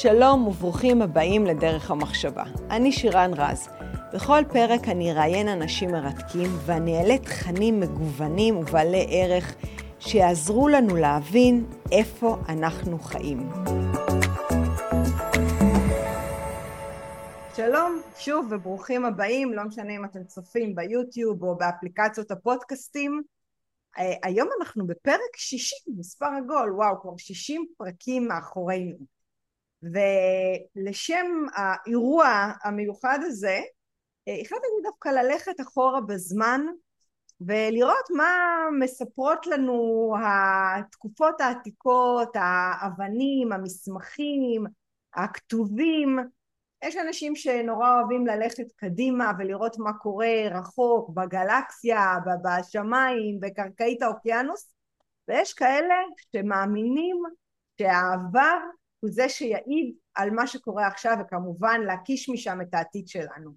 שלום וברוכים הבאים לדרך המחשבה. אני שירן רז. בכל פרק אני אראיין אנשים מרתקים ואני אעלה תכנים מגוונים ובעלי ערך שיעזרו לנו להבין איפה אנחנו חיים. שלום, שוב וברוכים הבאים, לא משנה אם אתם צופים ביוטיוב או באפליקציות הפודקאסטים. אה, היום אנחנו בפרק 60, מספר עגול, וואו, כבר 60 פרקים מאחורינו. ולשם האירוע המיוחד הזה, אה, החלטתי דווקא ללכת אחורה בזמן ולראות מה מספרות לנו התקופות העתיקות, האבנים, המסמכים, הכתובים. יש אנשים שנורא אוהבים ללכת קדימה ולראות מה קורה רחוק בגלקסיה, בשמיים, בקרקעית האוקיינוס, ויש כאלה שמאמינים שהעבר הוא זה שיעיד על מה שקורה עכשיו וכמובן להקיש משם את העתיד שלנו.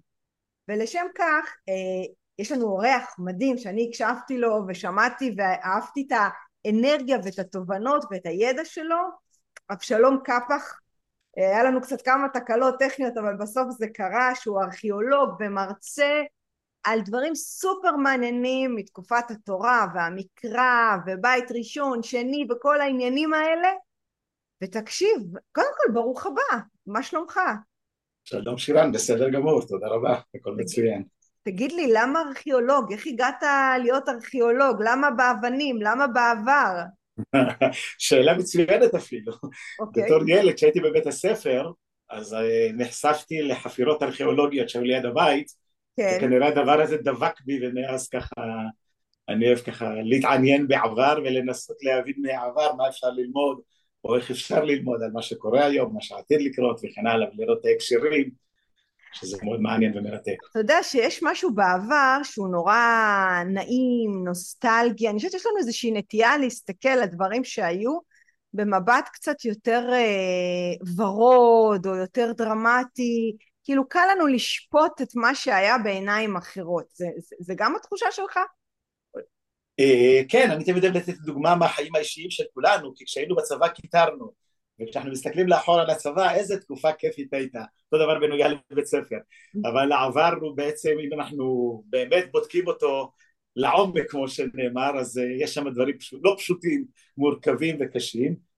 ולשם כך אה, יש לנו אורח מדהים שאני הקשבתי לו ושמעתי ואהבתי את האנרגיה ואת התובנות ואת הידע שלו, אבשלום קפח, אה, היה לנו קצת כמה תקלות טכניות אבל בסוף זה קרה שהוא ארכיאולוג ומרצה על דברים סופר מעניינים מתקופת התורה והמקרא ובית ראשון, שני וכל העניינים האלה ותקשיב, קודם כל ברוך הבא, מה שלומך? שלום שירן, בסדר גמור, תודה רבה, הכל מצוין. תגיד לי, למה ארכיאולוג? איך הגעת להיות ארכיאולוג? למה באבנים? למה בעבר? שאלה מצוינת אפילו. Okay. אוקיי. בתור ילד, כשהייתי בבית הספר, אז אה, נחשפתי לחפירות ארכיאולוגיות שהיו ליד הבית, כן. וכנראה הדבר הזה דבק בי, ומאז ככה, אני אוהב ככה להתעניין בעבר ולנסות להבין מהעבר מה אפשר ללמוד, או איך אפשר ללמוד על מה שקורה היום, מה שעתיד לקרות וכן הלאה, ולראות את ההקשרים. שזה מאוד מעניין ומרתק. אתה יודע שיש משהו בעבר שהוא נורא נעים, נוסטלגי, אני חושבת שיש לנו איזושהי נטייה להסתכל על דברים שהיו במבט קצת יותר אה, ורוד או יותר דרמטי, כאילו קל לנו לשפוט את מה שהיה בעיניים אחרות, זה, זה, זה גם התחושה שלך? אה, כן, אני תמיד אוהב לתת דוגמה מהחיים האישיים של כולנו, כי כשהיינו בצבא קיטרנו, וכשאנחנו מסתכלים לאחור על הצבא, איזה תקופה כיפית הייתה, אותו דבר בנוגע לבית ספר, אבל העבר הוא בעצם, אם אנחנו באמת בודקים אותו לעומק כמו שנאמר, אז אה, יש שם דברים לא פשוטים, מורכבים וקשים,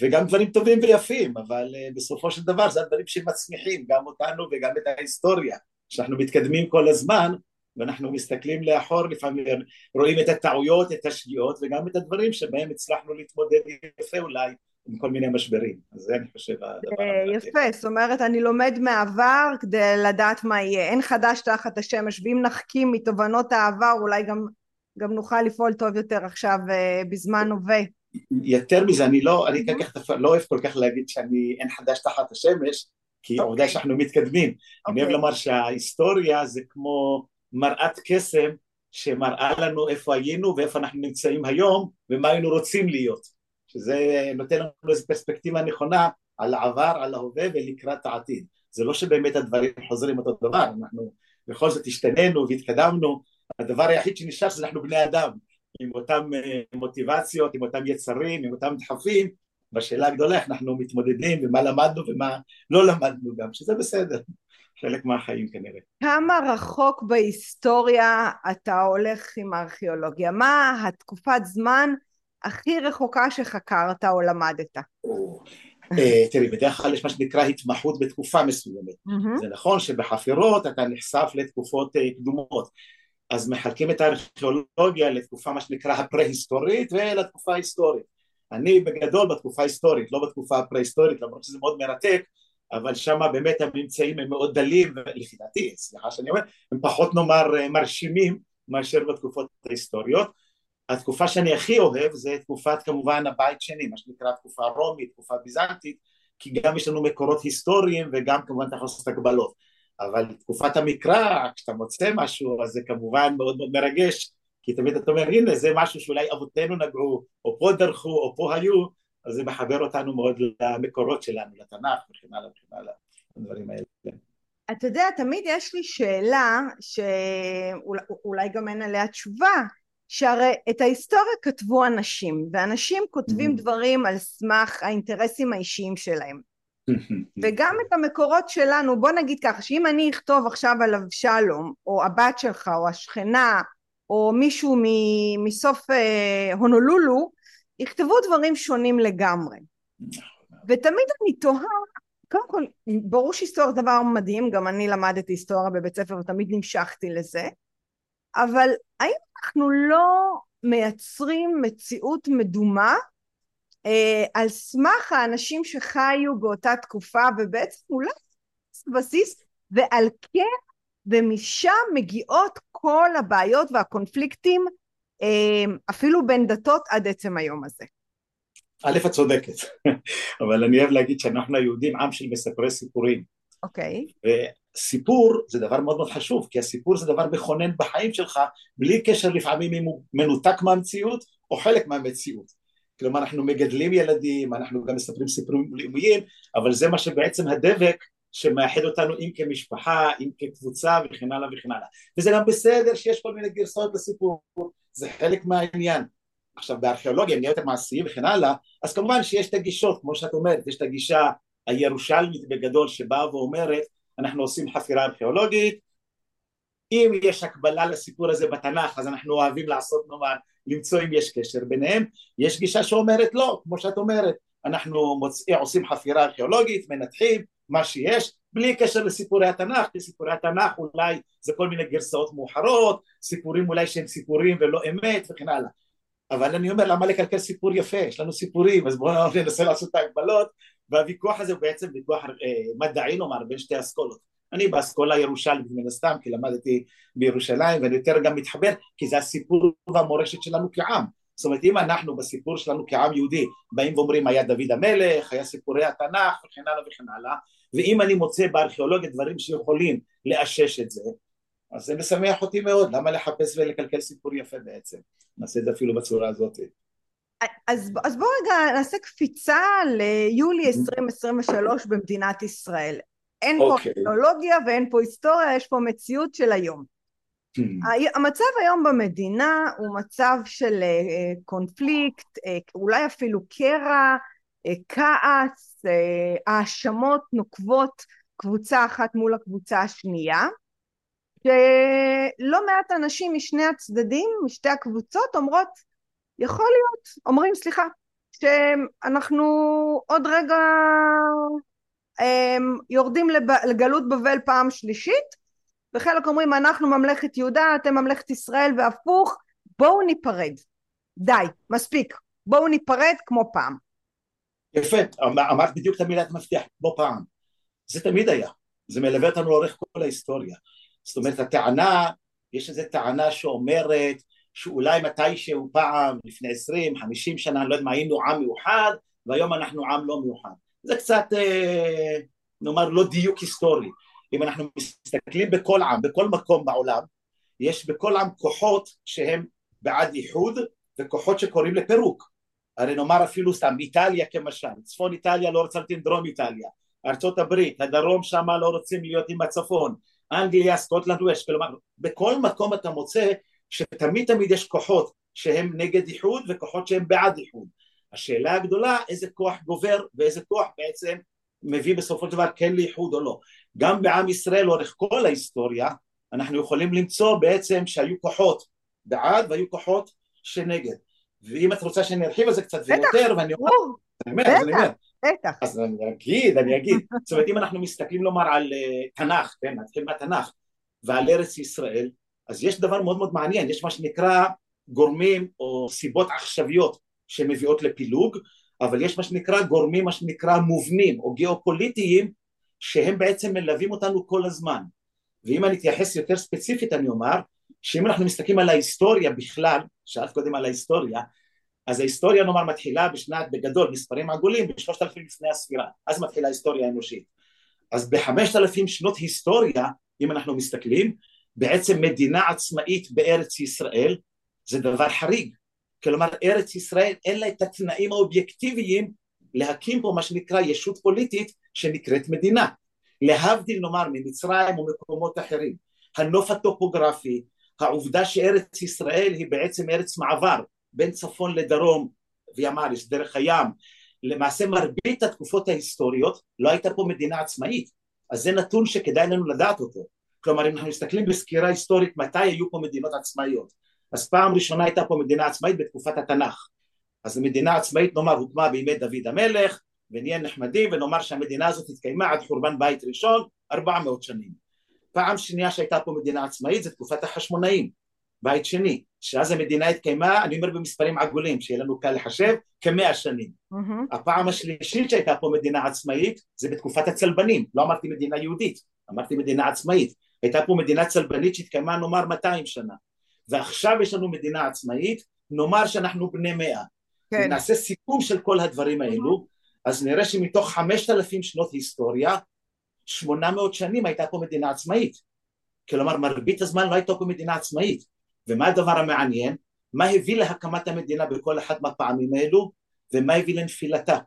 וגם דברים טובים ויפים, אבל uh, בסופו של דבר זה הדברים שמצמיחים גם אותנו וגם את ההיסטוריה, שאנחנו מתקדמים כל הזמן, ואנחנו מסתכלים לאחור לפעמים רואים את הטעויות, את השגיאות וגם את הדברים שבהם הצלחנו להתמודד יפה אולי עם כל מיני משברים, אז זה אני חושב הדבר אה, יפה, זאת אומרת אני לומד מהעבר כדי לדעת מה יהיה, אין חדש תחת השמש ואם נחכים מתובנות העבר אולי גם, גם נוכל לפעול טוב יותר עכשיו אה, בזמן הווה. יותר מזה, אני לא, אני כך לא אוהב כל כך להגיד שאני אין חדש תחת השמש, כי אוקיי. שאנחנו מתקדמים, אני אוהב אוקיי. לומר שההיסטוריה זה כמו מראת קסם שמראה לנו איפה היינו ואיפה אנחנו נמצאים היום ומה היינו רוצים להיות. שזה נותן לנו איזו פרספקטיבה נכונה על העבר, על ההווה ולקראת העתיד. זה לא שבאמת הדברים חוזרים אותו דבר, אנחנו בכל זאת השתננו והתקדמנו, הדבר היחיד שנשאר זה אנחנו בני אדם, עם אותם אה, מוטיבציות, עם אותם יצרים, עם אותם דחפים, בשאלה הגדולה איך אנחנו מתמודדים ומה למדנו ומה לא למדנו גם, שזה בסדר, חלק מהחיים כנראה. כמה רחוק בהיסטוריה אתה הולך עם הארכיאולוגיה? מה התקופת זמן הכי רחוקה שחקרת או למדת? אה, תראי, בדרך כלל יש מה שנקרא התמחות בתקופה מסוימת. זה נכון שבחפירות אתה נחשף לתקופות אה, קדומות. אז מחלקים את הארכיאולוגיה לתקופה מה שנקרא הפרה-היסטורית ולתקופה ההיסטורית. אני בגדול בתקופה ההיסטורית, לא בתקופה הפרה-היסטורית, למרות שזה מאוד מרתק, אבל שם באמת הממצאים הם מאוד דלים, לפי דעתי, סליחה שאני אומר, הם פחות נאמר אה, מרשימים מאשר בתקופות ההיסטוריות. התקופה שאני הכי אוהב זה תקופת כמובן הבית שני, מה שנקרא תקופה רומית, תקופה ביזנטית, כי גם יש לנו מקורות היסטוריים וגם כמובן אתה יכול לעשות הגבלות. אבל תקופת המקרא, כשאתה מוצא משהו, אז זה כמובן מאוד מאוד מרגש, כי תמיד אתה אומר, הנה זה משהו שאולי אבותינו נגעו, או פה דרכו, או פה היו, אז זה מחבר אותנו מאוד למקורות שלנו, לתנ"ך וכן הלאה וכן הלאה, הדברים האלה. אתה יודע, תמיד יש לי שאלה, שאולי גם אין עליה תשובה, שהרי את ההיסטוריה כתבו אנשים, ואנשים כותבים mm. דברים על סמך האינטרסים האישיים שלהם. וגם את המקורות שלנו, בוא נגיד ככה, שאם אני אכתוב עכשיו על אבשלום, או הבת שלך, או השכנה, או מישהו מסוף אה, הונולולו, יכתבו דברים שונים לגמרי. ותמיד אני תוהה, קודם כל, ברור שהיסטוריה זה דבר מדהים, גם אני למדתי היסטוריה בבית ספר ותמיד נמשכתי לזה, אבל האם אנחנו לא מייצרים מציאות מדומה אה, על סמך האנשים שחיו באותה תקופה ובעצם אולי בסיס ועל כן ומשם מגיעות כל הבעיות והקונפליקטים אפילו בין דתות עד עצם היום הזה. א', את צודקת, אבל אני אוהב להגיד שאנחנו היהודים עם של מספרי סיפורים. אוקיי. Okay. סיפור זה דבר מאוד מאוד חשוב, כי הסיפור זה דבר מכונן בחיים שלך, בלי קשר לפעמים אם הוא מנותק מהמציאות או חלק מהמציאות. כלומר אנחנו מגדלים ילדים, אנחנו גם מספרים סיפורים לאומיים, אבל זה מה שבעצם הדבק שמאחד אותנו אם כמשפחה, אם כקבוצה וכן הלאה וכן הלאה. וזה גם בסדר שיש כל מיני גרסאות לסיפור, זה חלק מהעניין. עכשיו בארכיאולוגיה, נהיה יותר מעשיים וכן הלאה, אז כמובן שיש את הגישות, כמו שאת אומרת, יש את הגישה הירושלמית בגדול שבאה ואומרת אנחנו עושים חפירה ארכיאולוגית, אם יש הקבלה לסיפור הזה בתנ"ך אז אנחנו אוהבים לעשות נאמר למצוא אם יש קשר ביניהם, יש גישה שאומרת לא, כמו שאת אומרת, אנחנו מוצאים, עושים חפירה ארכיאולוגית, מנתחים מה שיש, בלי קשר לסיפורי התנ"ך, כי סיפורי התנ"ך אולי זה כל מיני גרסאות מאוחרות, סיפורים אולי שהם סיפורים ולא אמת וכן הלאה. אבל אני אומר למה לקלקל סיפור יפה, יש לנו סיפורים, אז בואו ננסה לעשות את ההגבלות. והוויכוח הזה הוא בעצם ויכוח אה, מדעי נאמר בין שתי אסכולות אני באסכולה ירושלמית מן הסתם כי למדתי בירושלים ואני יותר גם מתחבר כי זה הסיפור והמורשת שלנו כעם זאת אומרת אם אנחנו בסיפור שלנו כעם יהודי באים ואומרים היה דוד המלך, היה סיפורי התנ"ך וכן הלאה וכן הלאה ואם אני מוצא בארכיאולוגיה דברים שיכולים לאשש את זה אז זה משמח אותי מאוד, למה לחפש ולקלקל סיפור יפה בעצם? נעשה את זה אפילו בצורה הזאת. אז, אז בואו רגע נעשה קפיצה ליולי 2023 במדינת ישראל. אין okay. פה אוקיי. טכנולוגיה ואין פה היסטוריה, יש פה מציאות של היום. Hmm. המצב היום במדינה הוא מצב של uh, קונפליקט, uh, אולי אפילו קרע, uh, כעס, האשמות נוקבות קבוצה אחת מול הקבוצה השנייה, שלא מעט אנשים משני הצדדים, משתי הקבוצות, אומרות יכול להיות, אומרים סליחה, שאנחנו עוד רגע יורדים לגלות בבל פעם שלישית וחלק אומרים אנחנו ממלכת יהודה אתם ממלכת ישראל והפוך בואו ניפרד. די מספיק. בואו ניפרד כמו פעם. יפה. אמרת בדיוק את המילת מפתח כמו פעם. זה תמיד היה. זה מלווה אותנו לאורך כל ההיסטוריה. זאת אומרת הטענה יש איזו טענה שאומרת שאולי מתישהו פעם, לפני עשרים, חמישים שנה, אני לא יודע מה, היינו עם מאוחד, והיום אנחנו עם לא מאוחד. זה קצת, אה, נאמר, לא דיוק היסטורי. אם אנחנו מסתכלים בכל עם, בכל מקום בעולם, יש בכל עם כוחות שהם בעד איחוד, וכוחות שקוראים לפירוק. הרי נאמר אפילו סתם, איטליה כמשל, צפון איטליה לא רוצה להיות עם דרום איטליה, ארצות הברית, הדרום שם לא רוצים להיות עם הצפון, אנגליה, סקוטלנד ווסט, כלומר בכל מקום אתה מוצא שתמיד תמיד יש כוחות שהם נגד איחוד וכוחות שהם בעד איחוד. השאלה הגדולה איזה כוח גובר ואיזה כוח בעצם מביא בסופו של דבר כן לאיחוד או לא. גם בעם ישראל לאורך כל ההיסטוריה אנחנו יכולים למצוא בעצם שהיו כוחות בעד והיו כוחות שנגד. ואם את רוצה שאני ארחיב על זה קצת ויותר ואני אומר, בטח, אז אני אגיד, אני אגיד, זאת אומרת אם אנחנו מסתכלים לומר על uh, תנ"ך, כן, נתחיל מהתנ"ך ועל ארץ ישראל אז יש דבר מאוד מאוד מעניין, יש מה שנקרא גורמים או סיבות עכשוויות שמביאות לפילוג, אבל יש מה שנקרא גורמים, מה שנקרא מובנים או גיאופוליטיים שהם בעצם מלווים אותנו כל הזמן. ואם אני אתייחס יותר ספציפית אני אומר שאם אנחנו מסתכלים על ההיסטוריה בכלל, שאלת קודם על ההיסטוריה, אז ההיסטוריה נאמר מתחילה בשנת, בגדול, מספרים עגולים, בשלושת אלפים לפני הספירה, אז מתחילה ההיסטוריה האנושית. אז בחמשת אלפים שנות היסטוריה, אם אנחנו מסתכלים, בעצם מדינה עצמאית בארץ ישראל זה דבר חריג כלומר ארץ ישראל אין לה את התנאים האובייקטיביים להקים פה מה שנקרא ישות פוליטית שנקראת מדינה. להבדיל נאמר ממצרים ומקומות אחרים. הנוף הטופוגרפי העובדה שארץ ישראל היא בעצם ארץ מעבר בין צפון לדרום ים אריס דרך הים למעשה מרבית התקופות ההיסטוריות לא הייתה פה מדינה עצמאית, אז זה נתון שכדאי לנו לדעת אותו. כלומר אם אנחנו מסתכלים בסקירה היסטורית מתי היו פה מדינות עצמאיות, אז פעם ראשונה הייתה פה מדינה עצמאית בתקופת התנ"ך. אז המדינה עצמאית נאמר הוקמה בימי דוד המלך ונהיה נחמדים ונאמר שהמדינה הזאת התקיימה עד חורבן בית ראשון 400 שנים. פעם שנייה שהייתה פה מדינה עצמאית זה תקופת החשמונאים, בית שני, שאז המדינה התקיימה, אני אומר במספרים עגולים, שיהיה לנו קל לחשב, כמאה שנים. Mm-hmm. הפעם השלישית שהייתה פה מדינה עצמאית זה בתקופת הצלבנים, לא אמרתי מדינה יהודית, אמרתי מדינה עצמאית. הייתה פה מדינה צלבנית שהתקיימה נאמר 200 שנה. ועכשיו יש לנו מדינה עצמאית, נאמר שאנחנו בני מאה. כן. נעשה סיכום של כל הדברים האלו, אז נראה שמתוך חמשת אלפים שנות היסטוריה, שמונה מאות שנים הייתה פה מדינה עצמאית. כלומר מרבית הזמן לא הייתה פה מדינה עצמאית. ומה הדבר המעניין? מה הביא להקמת המדינה בכל אחת מהפעמים האלו, ומה הביא לנפילתה.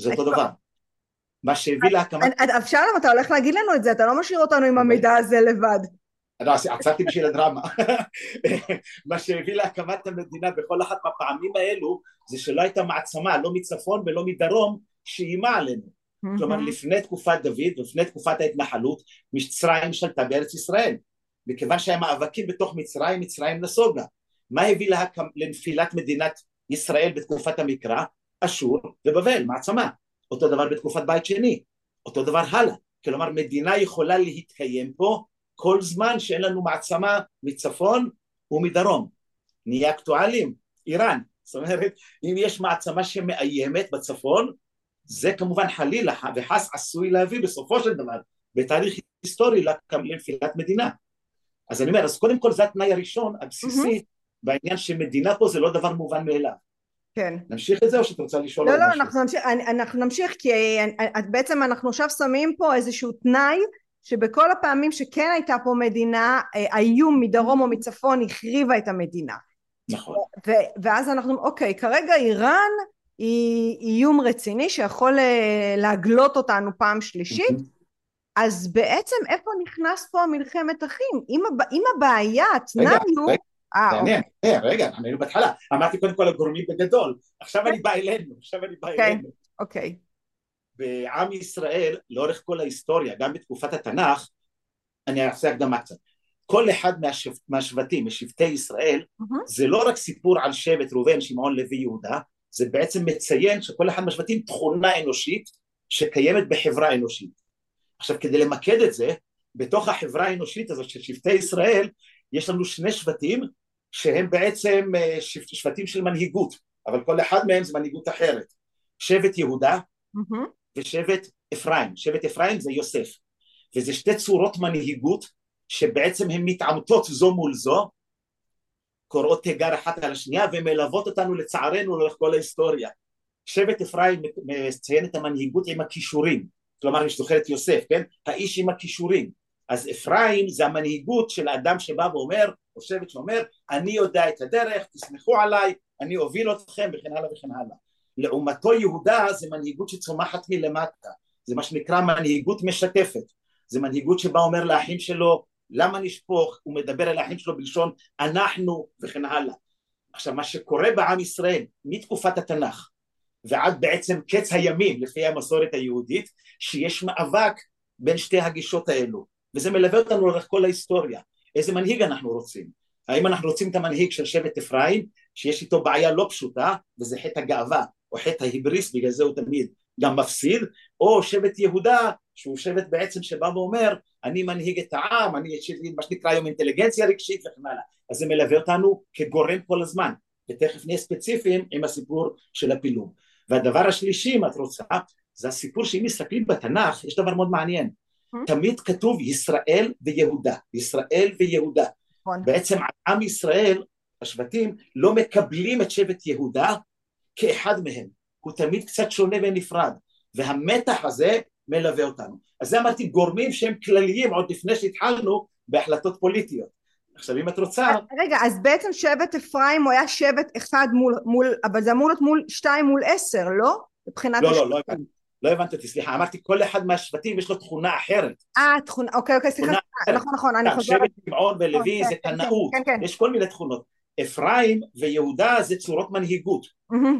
זה אותו דבר. מה שהביא להקמת... אבשלום, אתה הולך להגיד לנו את זה, אתה לא משאיר אותנו עם המידע הזה לבד. לא, עצרתי בשביל הדרמה. מה שהביא להקמת המדינה בכל אחת מהפעמים האלו זה שלא הייתה מעצמה, לא מצפון ולא מדרום, שאיימה עלינו. כלומר לפני תקופת דוד ולפני תקופת ההתנחלות מצרים שלטה בארץ ישראל. מכיוון שהיה מאבקים בתוך מצרים, מצרים נסוגה. מה הביא להקמ... לנפילת מדינת ישראל בתקופת המקרא? אשור ובבל, מעצמה. אותו דבר בתקופת בית שני, אותו דבר הלאה. כלומר מדינה יכולה להתקיים פה כל זמן שאין לנו מעצמה מצפון ומדרום. נהיה אקטואלים, איראן. זאת אומרת, אם יש מעצמה שמאיימת בצפון, זה כמובן חלילה וחס עשוי להביא בסופו של דבר בתהליך היסטורי לנפילת מדינה. אז אני אומר, אז קודם כל זה התנאי הראשון הבסיסי mm-hmm. בעניין שמדינה פה זה לא דבר מובן מאליו. כן. נמשיך את זה או שאת רוצה לשאול לא, לא, משהו? אנחנו נמשיך, אנחנו נמשיך כי בעצם אנחנו עכשיו שמים פה איזשהו תנאי שבכל הפעמים שכן הייתה פה מדינה, האיום מדרום או מצפון החריבה את המדינה. נכון. ו- ואז אנחנו, אוקיי, כרגע איראן היא איום רציני שיכול אה, להגלות אותנו פעם שלישית. Mm-hmm. אז בעצם איפה נכנס פה המלחמת אחים? אם, הב... אם הבעיה, התנאי הוא... אה, מעניין, אוקיי. רגע, היינו בהתחלה, אמרתי קודם כל הגורמים בגדול, עכשיו אני בא אלינו, עכשיו אני בא אלינו. אוקיי. בעם ישראל, לאורך כל ההיסטוריה, גם בתקופת התנ"ך, אני אעשה הקדמה קצת, כל אחד מהשב... מהשבטים, משבטי ישראל, זה לא רק סיפור על שבט ראובן, שמעון, לוי, יהודה, זה בעצם מציין שכל אחד מהשבטים תכונה אנושית שקיימת בחברה אנושית. עכשיו כדי למקד את זה, בתוך החברה האנושית הזאת של שבטי ישראל, יש לנו שני שבטים שהם בעצם אה, שבטים של מנהיגות, אבל כל אחד מהם זה מנהיגות אחרת. שבט יהודה mm-hmm. ושבט אפרים. שבט אפרים זה יוסף. וזה שתי צורות מנהיגות שבעצם הן מתעמתות זו מול זו, קוראות תיגר אחת על השנייה ומלוות אותנו לצערנו לאורך כל ההיסטוריה. שבט אפרים מציין את המנהיגות עם הכישורים, כלומר אני זוכר את יוסף, כן? האיש עם הכישורים. אז אפרים זה המנהיגות של האדם שבא ואומר, או שבט שאומר, אני יודע את הדרך, תסמכו עליי, אני אוביל אתכם וכן הלאה וכן הלאה. לעומתו יהודה זה מנהיגות שצומחת מלמטה, זה מה שנקרא מנהיגות משתפת, זה מנהיגות שבה אומר לאחים שלו למה נשפוך, הוא מדבר אל האחים שלו בלשון אנחנו וכן הלאה. עכשיו מה שקורה בעם ישראל מתקופת התנ"ך ועד בעצם קץ הימים לפי המסורת היהודית שיש מאבק בין שתי הגישות האלו. וזה מלווה אותנו לאורך כל ההיסטוריה. איזה מנהיג אנחנו רוצים? האם אנחנו רוצים את המנהיג של שבט אפרים שיש איתו בעיה לא פשוטה וזה חטא הגאווה או חטא ההיבריס בגלל זה הוא תמיד גם מפסיד או שבט יהודה שהוא שבט בעצם שבא ואומר אני מנהיג את העם אני יש לי מה שנקרא היום אינטליגנציה רגשית וכן הלאה אז זה מלווה אותנו כגורם כל הזמן ותכף נהיה ספציפיים עם הסיפור של הפילוג והדבר השלישי אם את רוצה זה הסיפור שאם מסתכלים בתנ"ך יש דבר מאוד מעניין mm-hmm. תמיד כתוב ישראל ויהודה ישראל ויהודה mm-hmm. בעצם עם ישראל השבטים לא מקבלים את שבט יהודה כאחד מהם הוא תמיד קצת שונה ונפרד והמתח הזה מלווה אותנו אז זה אמרתי גורמים שהם כלליים עוד לפני שהתחלנו בהחלטות פוליטיות עכשיו אם את רוצה... רגע, אז בעצם שבט אפרים הוא היה שבט אחד מול, מול אבל זה אמור להיות מול שתיים מול עשר, לא? מבחינת... לא, לא, לא הבנתי. לא הבנת אותי, סליחה, אמרתי כל אחד מהשבטים יש לו תכונה אחרת. אה, תכונה, אוקיי, אוקיי, סליחה, נכון, נכון, אני חוזרת. שבט שמעון ולוי זה כן, כן, קנאות, כן, יש כל מיני תכונות. אפרים ויהודה זה צורות מנהיגות,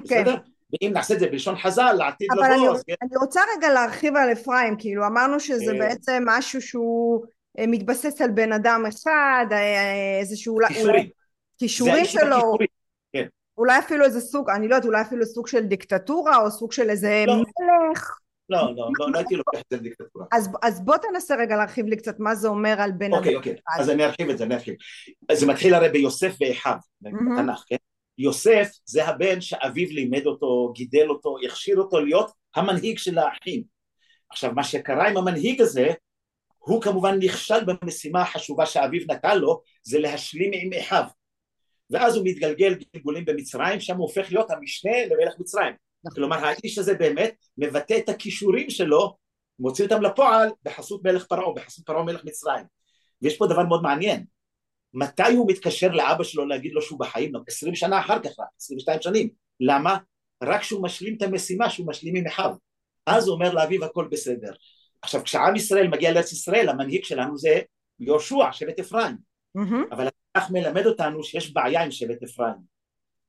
בסדר? ואם נעשה את זה בלשון חז"ל לעתיד אבל לבוא, אני, אז... אני רוצה רגע להרחיב על אפרים, כאילו אמרנו שזה כן. בעצם משהו שהוא אה, מתבסס על בן אדם אחד, אה, איזשהו כישורים. כישורים שלו, הכישורים. אולי אפילו איזה סוג, אני לא יודעת, אולי אפילו סוג של דיקטטורה או סוג של איזה לא. מלך. לא, לא, לא, לא הייתי לוקח את זה לדיקטטורה. אז, אז בוא תנסה רגע להרחיב לי קצת מה זה אומר על בן אוקיי, אדם. אוקיי, אז אני ארחיב את זה, אני ארחיב. אז זה מתחיל הרי ביוסף ואחיו. בתנ"ך, כן? יוסף זה הבן שאביו לימד אותו, גידל אותו, הכשיר אותו להיות המנהיג של האחים. עכשיו, מה שקרה עם המנהיג הזה, הוא כמובן נכשל במשימה החשובה שאביו נתן לו, זה להשלים עם אחיו. ואז הוא מתגלגל גלגולים במצרים, שם הוא הופך להיות המשנה למלך מצרים. נכון. כלומר, האיש הזה באמת מבטא את הכישורים שלו, מוציא אותם לפועל בחסות מלך פרעה, בחסות פרעה מלך מצרים. ויש פה דבר מאוד מעניין. מתי הוא מתקשר לאבא שלו להגיד לו שהוא בחיים? לא, 20 שנה אחר כך, רק, 22 שנים. למה? רק כשהוא משלים את המשימה שהוא משלים עם אחיו. אז הוא אומר לאביו הכל בסדר. עכשיו, כשעם ישראל מגיע לארץ ישראל, המנהיג שלנו זה יהושע, שבט אפרים. מהמם. אבל התנ"ך מלמד אותנו שיש בעיה עם שבט אפרים.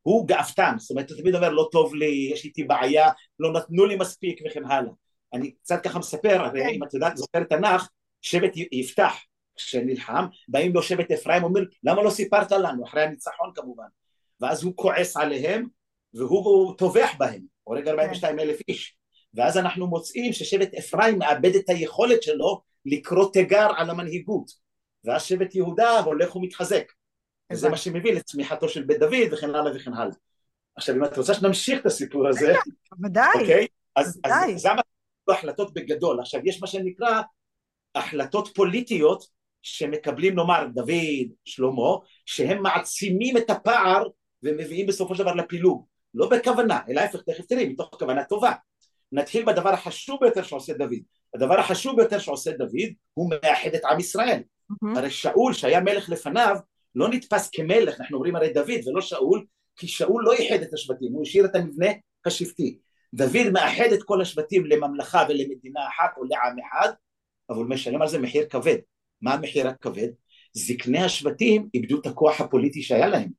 הוא גאוותן, זאת אומרת, הוא תמיד אומר, לא טוב לי, יש איתי בעיה, לא נתנו לי מספיק וכן הלאה. אני קצת ככה מספר, הרי כן. אם את יודעת, זוכרת תנ"ך, שבט יפתח, כשנלחם, באים לו שבט אפרים, אומר, למה לא סיפרת לנו, אחרי הניצחון כמובן. ואז הוא כועס עליהם, והוא טובח בהם, הורג 42 אלף איש. ואז אנחנו מוצאים ששבט אפרים מאבד את היכולת שלו לקרוא תיגר על המנהיגות. ואז שבט יהודה הולך ומתחזק. וזה. מה שמביא לצמיחתו של בית דוד וכן הלאה וכן הלאה. עכשיו אם את רוצה שנמשיך את הסיפור הזה, ודאי. אוקיי? אז בוודאי. זה מה החלטות בגדול. עכשיו יש מה שנקרא החלטות פוליטיות שמקבלים נאמר דוד, שלמה, שהם מעצימים את הפער ומביאים בסופו של דבר לפילוג. לא בכוונה, אלא ההפך, תכף תראי, מתוך כוונה טובה. נתחיל בדבר החשוב ביותר שעושה דוד. הדבר החשוב ביותר שעושה דוד הוא מאחד את עם ישראל. הרי שאול שהיה מלך לפניו לא נתפס כמלך, אנחנו אומרים הרי דוד ולא שאול, כי שאול לא איחד את השבטים, הוא השאיר את המבנה השבטי. דוד מאחד את כל השבטים לממלכה ולמדינה אחת או לעם אחד, אבל משלם על זה מחיר כבד. מה המחיר הכבד? זקני השבטים איבדו את הכוח הפוליטי שהיה להם.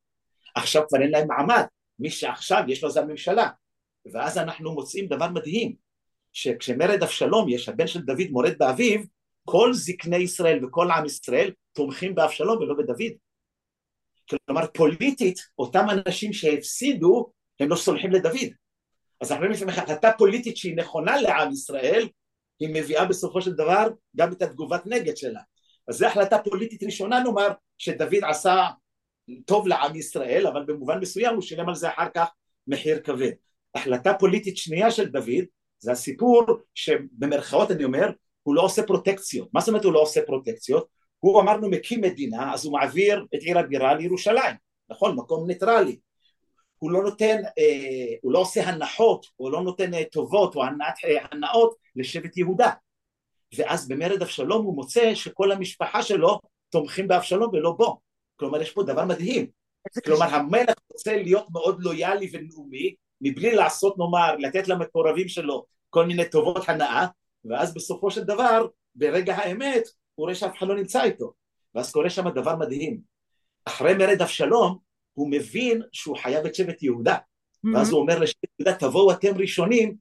עכשיו כבר אין להם מעמד, מי שעכשיו יש לו זה הממשלה. ואז אנחנו מוצאים דבר מדהים, שכשמרד אבשלום יש, הבן של דוד מורד באביו, כל זקני ישראל וכל עם ישראל תומכים באבשלום ולא בדוד. כלומר פוליטית אותם אנשים שהפסידו הם לא סולחים לדוד. אז רואים לפעמים החלטה פוליטית שהיא נכונה לעם ישראל, היא מביאה בסופו של דבר גם את התגובת נגד שלה. אז זו החלטה פוליטית ראשונה נאמר שדוד עשה טוב לעם ישראל, אבל במובן מסוים הוא שילם על זה אחר כך מחיר כבד. החלטה פוליטית שנייה של דוד זה הסיפור שבמרכאות אני אומר הוא לא עושה פרוטקציות. מה זאת אומרת הוא לא עושה פרוטקציות? הוא אמרנו מקים מדינה אז הוא מעביר את עיר הבירה לירושלים, נכון? מקום ניטרלי. הוא לא נותן, אה, הוא לא עושה הנחות, הוא לא נותן אה, טובות או הנעת, אה, הנאות לשבט יהודה. ואז במרד אבשלום הוא מוצא שכל המשפחה שלו תומכים באבשלום ולא בו. כלומר יש פה דבר מדהים. כלומר קשה. המלך רוצה להיות מאוד לויאלי ולאומי מבלי לעשות נאמר, לתת למקורבים שלו כל מיני טובות הנאה ואז בסופו של דבר ברגע האמת הוא רואה שאף אחד לא נמצא איתו. ואז קורה שם דבר מדהים. אחרי מרד אבשלום הוא מבין שהוא חייב את שבט יהודה. ואז הוא אומר לשבט יהודה תבואו אתם ראשונים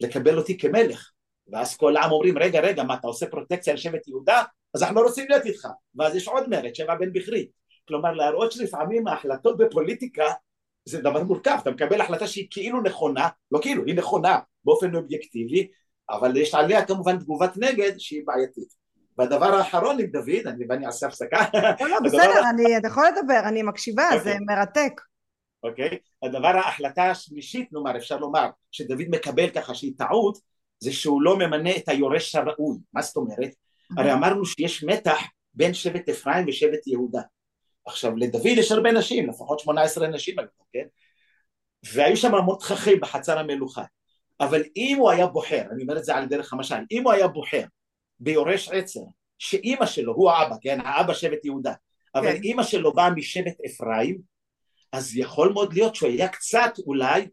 לקבל אותי כמלך. ואז כל העם אומרים רגע רגע מה אתה עושה פרוטקציה לשבט יהודה? אז אנחנו לא רוצים להיות איתך. ואז יש עוד מרד שבע בן בכרי. כלומר להראות שלפעמים ההחלטות בפוליטיקה זה דבר מורכב, אתה מקבל החלטה שהיא כאילו נכונה, לא כאילו, היא נכונה באופן אובייקטיבי, אבל יש עליה כמובן תגובת נגד שהיא בעייתית. והדבר האחרון עם דוד, אני, ואני אעשה הפסקה, לא, לא, הדבר בסדר, אני, אתה יכול לדבר, אני מקשיבה, אוקיי. זה מרתק. אוקיי? הדבר, ההחלטה השלישית, נאמר, אפשר לומר, שדוד מקבל ככה שהיא טעות, זה שהוא לא ממנה את היורש הראוי. מה זאת אומרת? הרי אמרנו שיש מתח בין שבט אפרים ושבט יהודה. עכשיו לדוד יש הרבה נשים, לפחות 18 נשים היו כן? והיו שם המון תככים בחצר המלוכה. אבל אם הוא היה בוחר, אני אומר את זה על דרך המשל, אם הוא היה בוחר ביורש עצר, שאימא שלו, הוא האבא, כן? האבא שבט יהודה, אבל כן. אימא שלו באה משבט אפרים, אז יכול מאוד להיות שהוא היה קצת אולי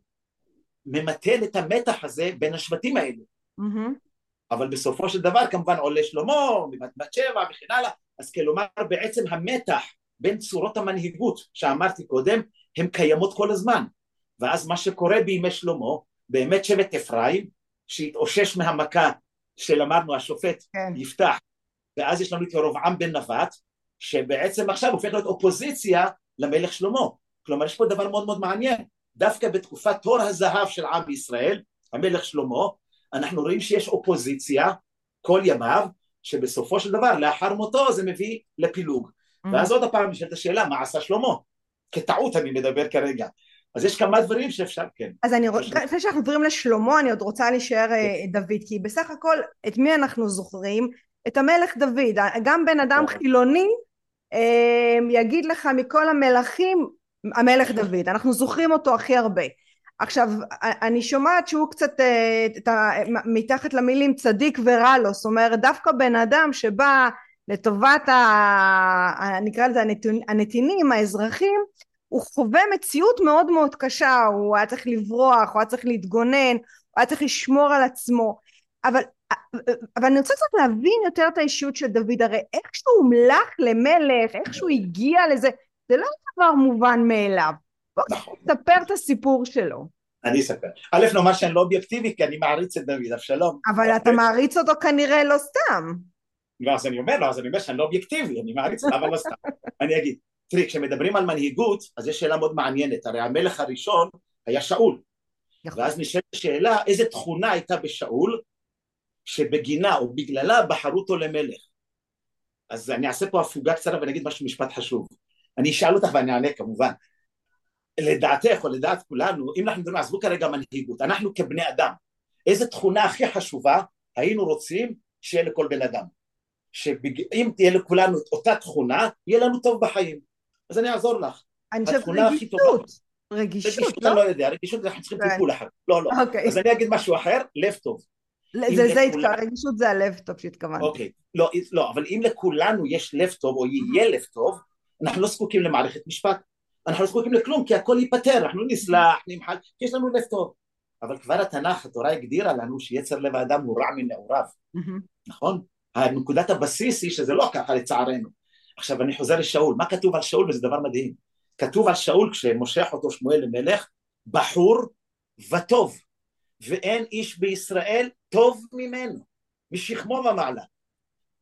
ממתן את המתח הזה בין השבטים האלה. מהמם. אבל בסופו של דבר כמובן עולה שלמה, מבת בת שבע וכן הלאה, אז כלומר בעצם המתח בין צורות המנהיגות שאמרתי קודם, הן קיימות כל הזמן. ואז מה שקורה בימי שלמה, באמת שבט אפרים, שהתאושש מהמכה שלמדנו השופט כן. יפתח, ואז יש לנו את ירבעם בן נבט, שבעצם עכשיו הופך להיות אופוזיציה למלך שלמה. כלומר יש פה דבר מאוד מאוד מעניין, דווקא בתקופת תור הזהב של עם ישראל, המלך שלמה, אנחנו רואים שיש אופוזיציה כל ימיו, שבסופו של דבר לאחר מותו זה מביא לפילוג. Mm-hmm. ואז עוד פעם נשאלת השאלה מה עשה שלמה? כטעות אני מדבר כרגע. אז יש כמה דברים שאפשר, כן. אז אני רוצה, לפני שאנחנו עוברים לשלמה, אני עוד רוצה להישאר אה, כן. דוד, כי בסך הכל, את מי אנחנו זוכרים? את המלך דוד. גם בן אדם כן. חילוני אה, יגיד לך מכל המלכים, המלך דוד. אנחנו זוכרים אותו הכי הרבה. עכשיו, אני שומעת שהוא קצת אה, מתחת למילים צדיק ורע לו, זאת אומרת, דווקא בן אדם שבא לטובת, ה, נקרא לזה הנתינים, האזרחים, הוא חווה מציאות מאוד מאוד קשה, הוא היה צריך לברוח, הוא היה צריך להתגונן, הוא היה צריך לשמור על עצמו, אבל, אבל אני רוצה קצת להבין יותר את האישיות של דוד, הרי איך שהוא הומלך למלך, איך שהוא הגיע לזה, זה לא דבר מובן מאליו. בוא נכון. תספר את הסיפור שלו. אני אספר. א', נאמר שאני לא אובייקטיבי, כי אני מעריץ את דוד, אבשלום. אבל אתה מעריץ אותו כנראה לא סתם. לא, אז אני אומר לו, אז אני אומר שאני לא אובייקטיבי, אני מעריץ אותו, אבל לא סתם. אני אגיד, תראי, כשמדברים על מנהיגות, אז יש שאלה מאוד מעניינת, הרי המלך הראשון היה שאול. נכון. ואז נשאלת השאלה, איזה תכונה הייתה בשאול, שבגינה או בגללה בחרו אותו למלך. אז אני אעשה פה הפוגה קצרה ואני אגיד משהו משפט חשוב. אני אשאל אותך ואני אענה כמובן. לדעתך או לדעת כולנו, אם אנחנו מדברים, עזבו כרגע מנהיגות, אנחנו כבני אדם, איזה תכונה הכי חשובה היינו רוצים שיהיה לכל בן אדם? שאם תהיה לכולנו אותה תכונה, יהיה לנו טוב בחיים. אז אני אעזור לך. אני חושבת רגישות. רגישות, רגישות, לא? אני לא יודע, רגישות אנחנו צריכים כן. טיפול אחר. לא, לא. אוקיי. אז אני אגיד משהו אחר, לב טוב. זה זה התכוון, רגישות זה הלב טוב שהתכוונתי. אוקיי, לא, לא, אבל אם לכולנו יש לב טוב או יהיה לב טוב, אנחנו לא זקוקים למערכת משפט. אנחנו לא זקוקים לכלום, כי הכל ייפתר, אנחנו נסלח, נמחל, כי יש לנו לב טוב. אבל כבר התנ"ך, התורה הגדירה לנו שיצר לב האדם הוא רע מנעוריו, נכון? נקודת הבסיס היא שזה לא ככה לצערנו. עכשיו אני חוזר לשאול, מה כתוב על שאול וזה דבר מדהים. כתוב על שאול כשמושך אותו שמואל למלך, בחור וטוב, ואין איש בישראל טוב ממנו, משכמו ומעלה.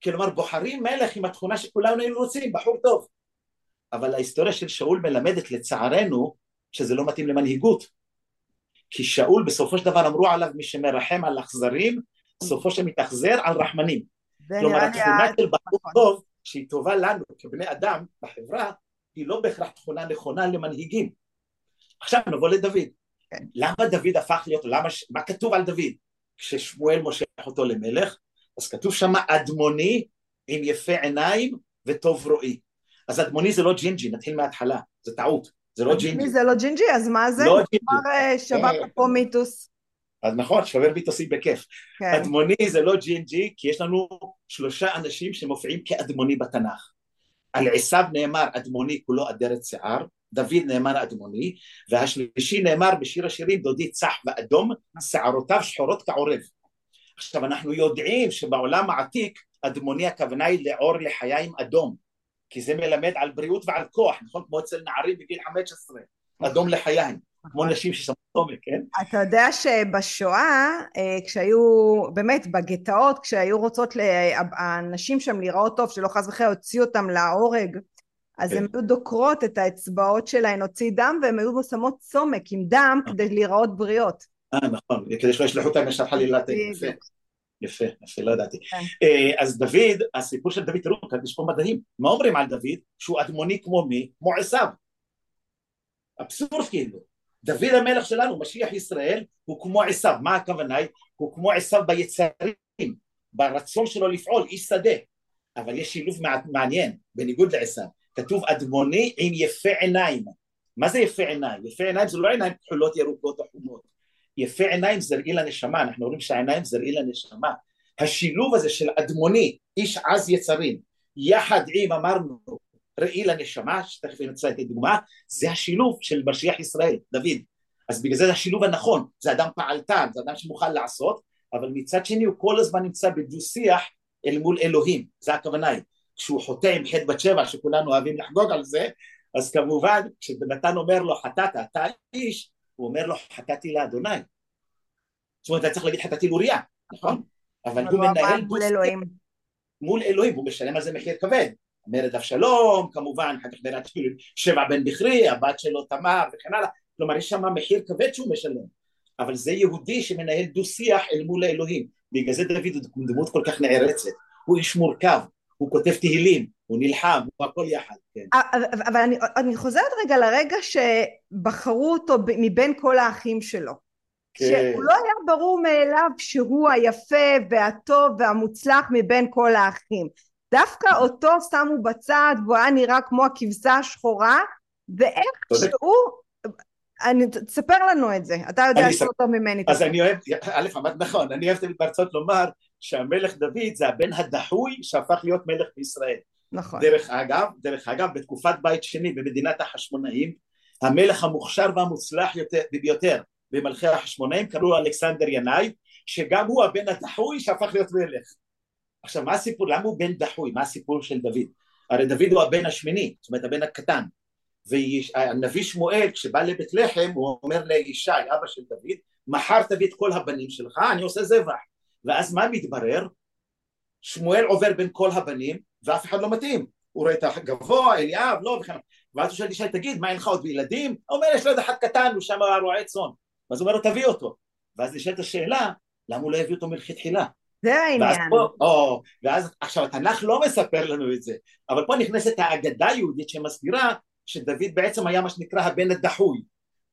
כלומר בוחרים מלך עם התכונה שכולנו היינו רוצים, בחור טוב. אבל ההיסטוריה של שאול מלמדת לצערנו שזה לא מתאים למנהיגות. כי שאול בסופו של דבר אמרו עליו מי שמרחם על אכזרים, סופו שמתאכזר על רחמנים. כלומר התכונה של בחור נכון. טוב שהיא טובה לנו כבני אדם בחברה היא לא בהכרח תכונה נכונה למנהיגים. עכשיו נבוא לדוד. כן. למה דוד הפך להיות, למה, מה כתוב על דוד? כששמואל מושח אותו למלך, אז כתוב שם אדמוני עם יפה עיניים וטוב רואי. אז אדמוני זה לא ג'ינג'י, נתחיל מההתחלה, זה טעות, זה לא ג'ינג'י. זה לא ג'ינג'י, אז מה זה? לא ג'ינג'י. כבר אה, שובר אה, פה מיתוס. אז נכון, שובר מיתוסים בכיף. כן. אדמוני זה לא ג'ינג'י, כי יש לנו שלושה אנשים שמופיעים כאדמוני בתנ"ך. על עשיו נאמר אדמוני כולו אדרת שיער, דוד נאמר אדמוני, והשלישי נאמר בשיר השירים דודי צח ואדום, שערותיו שחורות כעורב. עכשיו אנחנו יודעים שבעולם העתיק אדמוני הכוונה היא לעור לחיים אדום, כי זה מלמד על בריאות ועל כוח, נכון? כמו אצל נערים בגיל 15, אדום לחיים. כמו נשים ששמות עומק, כן? אתה יודע שבשואה, אה, כשהיו, באמת, בגטאות, כשהיו רוצות הנשים שם להיראות טוב, שלא חס וחלילה הוציאו אותם להורג, אז כן. הן היו דוקרות את האצבעות שלהן, הוציא דם, והן היו שמות צומק עם דם אה. כדי להיראות בריאות. אה, נכון, כדי שלא ישלחו אותם ישר חלילה. יפה, יפה, יפה, לא ידעתי. כן. אה, אז דוד, הסיפור של דוד, תראו, כאן יש פה מדהים. מה אומרים על דוד? שהוא אדמוני כמו מי? כמו עשיו. אבסורד כאילו. דוד המלך שלנו, משיח ישראל, הוא כמו עשיו, מה הכוונה? הוא כמו עשיו ביצרים, ברצון שלו לפעול, איש שדה, אבל יש שילוב מעניין, בניגוד לעשיו, כתוב אדמוני עם יפה עיניים, מה זה יפה עיניים? יפה עיניים זה לא עיניים כחולות ירוקות או חומות, יפה עיניים זה ראי לנשמה, אנחנו אומרים שהעיניים זה ראי לנשמה, השילוב הזה של אדמוני, איש עז יצרים, יחד עם אמרנו ראי לנשמה, שתכף נמצא את הדוגמה, זה השילוב של משיח ישראל, דוד. אז בגלל זה זה השילוב הנכון, זה אדם פעלתן, זה אדם שמוכן לעשות, אבל מצד שני הוא כל הזמן נמצא בדו שיח אל מול אלוהים, זה הכוונה היא. כשהוא חוטא עם חטא בת שבע, שכולנו אוהבים לחגוג על זה, אז כמובן, כשנתן אומר לו חטאת, אתה איש, הוא אומר לו חטאתי לאדוני. זאת אומרת, אתה צריך להגיד חטאתי לאוריה, נכון? אבל הוא מנהל מול אלוהים. מול אלוהים, הוא משלם על זה מחיר כבד. מרד אבשלום, כמובן, אחר כך מרד שבע בן בכרי, הבת שלו תמר וכן הלאה, כלומר יש שם מחיר כבד שהוא משלם. אבל זה יהודי שמנהל דו שיח אל מול האלוהים. בגלל זה דוד הוא דמות כל כך נערצת. הוא איש מורכב, הוא כותב תהילים, הוא נלחם, הוא הכל יחד, כן. אבל אני, אני חוזרת רגע לרגע שבחרו אותו מבין כל האחים שלו. כן. שהוא לא היה ברור מאליו שהוא היפה והטוב והמוצלח מבין כל האחים. דווקא אותו שמו בצד והוא היה נראה כמו הכבשה השחורה ואיך שהוא אני, תספר לנו את זה, אתה יודע יותר טוב ממני. אז אני אוהב, א', אמרת נכון, אני אוהב תמיד בהרצאות לומר שהמלך דוד זה הבן הדחוי שהפך להיות מלך בישראל. נכון. דרך אגב, דרך אגב, בתקופת בית שני במדינת החשמונאים, המלך המוכשר והמוצלח ביותר במלכי החשמונאים קראו אלכסנדר ינאי, שגם הוא הבן הדחוי שהפך להיות מלך. עכשיו מה הסיפור, למה הוא בן דחוי, מה הסיפור של דוד? הרי דוד הוא הבן השמיני, זאת אומרת הבן הקטן, והנביא שמואל כשבא לבית לחם הוא אומר לישי אבא של דוד מחר תביא את כל הבנים שלך אני עושה זבח. ואז מה מתברר? שמואל עובר בין כל הבנים ואף אחד לא מתאים. הוא רואה את הגבוה אליאב לא וכן ואז הוא שואל ישי תגיד מה אין לך עוד בילדים? הוא אומר יש לו עוד אחד קטן הוא שם רועה צאן. ואז הוא אומר לו תביא אותו. ואז נשאלת השאלה למה הוא לא הביא אותו מלכתחילה זה העניין. פה, או, ואז עכשיו התנ"ך לא מספר לנו את זה, אבל פה נכנסת האגדה היהודית שמסבירה שדוד בעצם היה מה שנקרא הבן הדחוי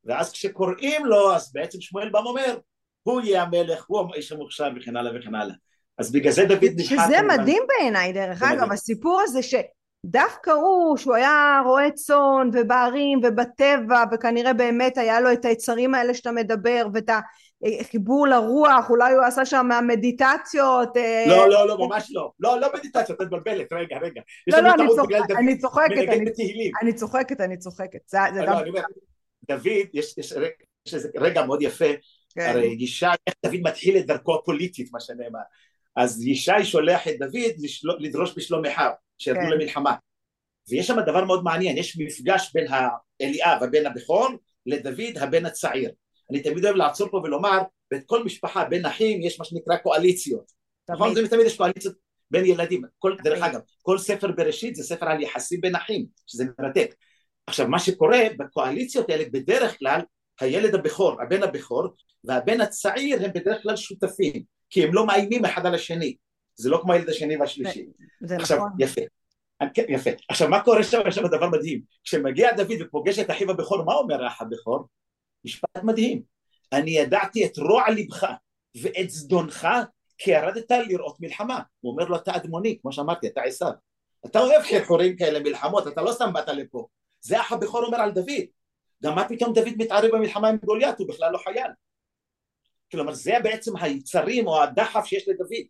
ואז כשקוראים לו אז בעצם שמואל בא ואומר הוא יהיה המלך, הוא האיש המוכשר וכן הלאה וכן הלאה אז בגלל זה דוד נבחר שזה כמובן... מדהים בעיניי דרך אגב מדהים. הסיפור הזה שדווקא הוא שהוא היה רועה צאן ובערים ובטבע וכנראה באמת היה לו את היצרים האלה שאתה מדבר ואת חיבור לרוח, אולי הוא עשה שם מדיטציות. אה, לא, לא, לא, ממש לא. לא, לא מדיטציות, את מבלבלת, רגע, רגע. לא, לא, אני צוחקת, אני צוחקת, אני צוחקת. לא, לא, דוד, יש איזה רגע מאוד יפה, כן. הרי ישי, איך דוד מתחיל את דרכו הפוליטית, מה שנאמר. אז ישי שולח את דוד לדרוש בשלום אחיו, שירדו כן. למלחמה. ויש שם דבר מאוד מעניין, יש מפגש בין אליאב, הבן הבכור, לדוד, הבן הצעיר. אני תמיד אוהב לעצור פה ולומר, בכל משפחה בין אחים יש מה שנקרא קואליציות. נכון? זה תמיד יש קואליציות בין ילדים. כל, דרך אגב, כל ספר בראשית זה ספר על יחסים בין אחים, שזה מרתק. עכשיו, מה שקורה בקואליציות האלה בדרך כלל, הילד הבכור, הבן הבכור, והבן הצעיר הם בדרך כלל שותפים, כי הם לא מאיימים אחד על השני. זה לא כמו הילד השני והשלישי. זה עכשיו, נכון. יפה. כן, יפה. עכשיו, מה קורה שם? יש שם דבר מדהים. כשמגיע דוד ופוגש את אחיו הבכור, מה אומר האח הבכור? משפט מדהים. אני ידעתי את רוע לבך ואת זדונך כי ירדת לראות מלחמה. הוא אומר לו אתה אדמוני, כמו שאמרתי, אתה עשיו. אתה אוהב חרחורים כאלה, מלחמות, אתה לא סתם באת לפה. זה אח הבכור אומר על דוד. גם מה פתאום דוד מתערב במלחמה עם גוליית, הוא בכלל לא חייל. כלומר זה בעצם היצרים או הדחף שיש לדוד.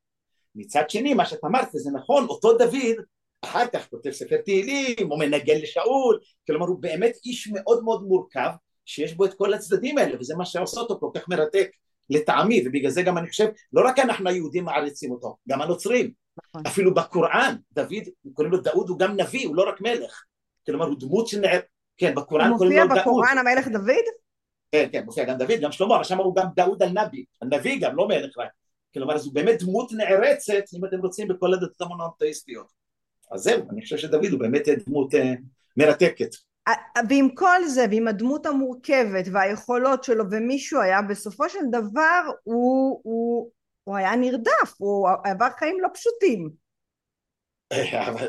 מצד שני מה שאת אמרת וזה נכון, אותו דוד אחר כך כותב ספר תהילים, הוא מנגן לשאול, כלומר הוא באמת איש מאוד מאוד מורכב שיש בו את כל הצדדים האלה וזה מה שעושה אותו כל כך מרתק לטעמי ובגלל זה גם אני חושב לא רק אנחנו היהודים מעריצים אותו גם הנוצרים. נכון. אפילו בקוראן דוד קוראים לו דאוד הוא גם נביא הוא לא רק מלך. כלומר הוא דמות שנער כן בקוראן קוראים לו דאוד. מופיע בקוראן המלך דוד? כן כן מופיע גם דוד גם שלמה אבל שם הוא גם דאוד הנביא הנביא גם לא מלך רק. כלומר זו באמת דמות נערצת אם אתם רוצים בכל הדתות המונותאיסטיות. אז זהו אני חושב שדוד הוא באמת דמות אה, מרתקת ועם כל זה ועם הדמות המורכבת והיכולות שלו ומישהו היה בסופו של דבר הוא, הוא, הוא היה נרדף הוא עבר חיים לא פשוטים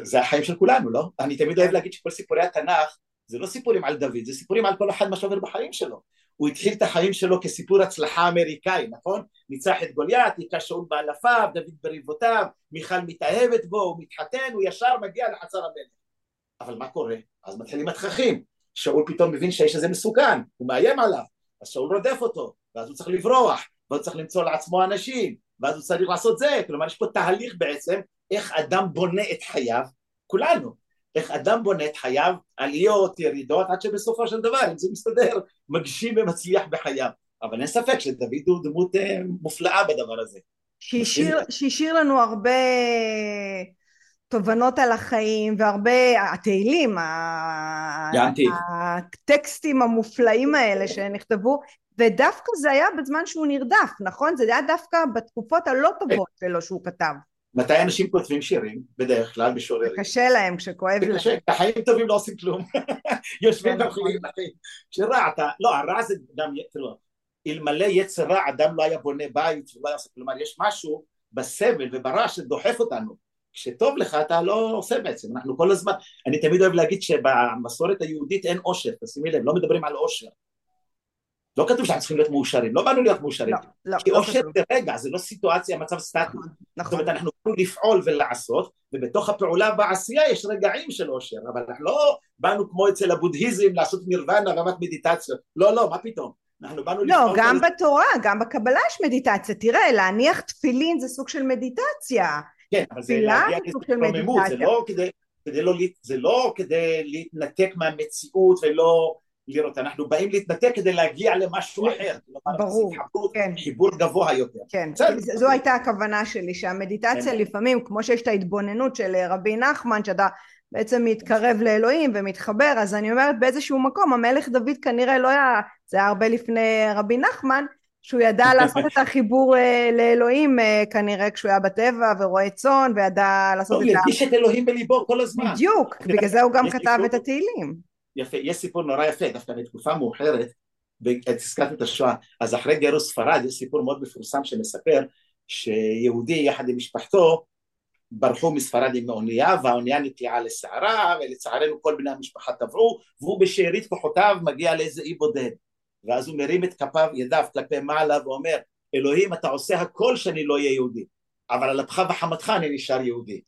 זה החיים של כולנו לא? אני תמיד אוהב להגיד שכל סיפורי התנ"ך זה לא סיפורים על דוד זה סיפורים על כל אחד מה שעובר בחיים שלו הוא התחיל את החיים שלו כסיפור הצלחה אמריקאי נכון? ניצח את גוליית, היכה שאול באלפיו, דוד בריבותיו, מיכל מתאהבת בו, הוא מתחתן, הוא ישר מגיע לחצר המלך אבל מה קורה? אז מתחילים התככים, שאול פתאום מבין שהאיש הזה מסוכן, הוא מאיים עליו, אז שאול רודף אותו, ואז הוא צריך לברוח, ואז הוא צריך למצוא לעצמו אנשים, ואז הוא צריך לעשות זה, כלומר יש פה תהליך בעצם איך אדם בונה את חייו, כולנו, איך אדם בונה את חייו, עליות, ירידות, עד שבסופו של דבר, אם זה מסתדר, מגשים ומצליח בחייו. אבל אין ספק שדוד הוא דמות אה, מופלאה בדבר הזה. שהשאיר לנו הרבה תובנות על החיים והרבה התהילים הטקסטים המופלאים האלה שנכתבו ודווקא זה היה בזמן שהוא נרדף נכון זה היה דווקא בתקופות הלא טובות שלו שהוא כתב מתי אנשים כותבים שירים? בדרך כלל משוררים. קשה להם כשכואב להם. קשה, החיים טובים לא עושים כלום. יושבים ואוכלים לחיים. שרע, אתה, לא, הרע זה גם, תראו, אלמלא יצר רע, אדם לא היה בונה בית ולא היה עושה, כלומר, יש משהו בסבל וברע שדוחף אותנו. כשטוב לך אתה לא עושה בעצם, אנחנו כל הזמן, אני תמיד אוהב להגיד שבמסורת היהודית אין עושר, תשימי לב, לא מדברים על עושר. לא כתוב שאנחנו צריכים להיות מאושרים, לא באנו להיות מאושרים. לא, לא. כי אושר לא זה רגע, זה לא סיטואציה, מצב סטטי. נכון, נכון. זאת אומרת, אנחנו יכולים לפעול ולעשות, ובתוך הפעולה והעשייה יש רגעים של אושר, אבל אנחנו לא באנו כמו אצל הבודהיזם לעשות נירוונה רמת מדיטציות. לא, לא, מה פתאום. אנחנו באנו לא, גם כל... בתורה, גם בקבלה יש מדיטציה. תראה, להניח תפילין זה סוג של מדיטציה. כן, אבל זה להגיע להתרוממות, זה לא כדי... כדי לא, זה לא כדי להתנתק מהמציאות ולא לראות, אנחנו באים להתנתק כדי להגיע למשהו אחר, ברור, כן. חיבור גבוה יותר. כן, זו הייתה הכוונה שלי, שהמדיטציה כן. לפעמים, כמו שיש את ההתבוננות של רבי נחמן, שאתה בעצם מתקרב לאלוהים ומתחבר, אז אני אומרת באיזשהו מקום, המלך דוד כנראה לא היה, זה היה הרבה לפני רבי נחמן, שהוא ידע לעשות את החיבור אה, לאלוהים אה, כנראה כשהוא היה בטבע ורואה צאן וידע לעשות את ה... הוא ירגיש את אלוהים בליבו כל הזמן. בדיוק, בגלל זה הוא גם כתב את התהילים. יפה, יש סיפור נורא יפה, דווקא בתקופה מאוחרת, הזכרת את השואה, אז אחרי גירוש ספרד יש סיפור מאוד מפורסם שמספר שיהודי יחד עם משפחתו ברחו מספרד עם האונייה והאונייה נקלעה לסערה ולצערנו כל בני המשפחה טבעו והוא בשארית כוחותיו מגיע לאיזה אי בודד ואז הוא מרים את כפיו ידיו כלפי מעלה ואומר אלוהים אתה עושה הכל שאני לא אהיה יהודי אבל על אפך וחמתך אני נשאר יהודי.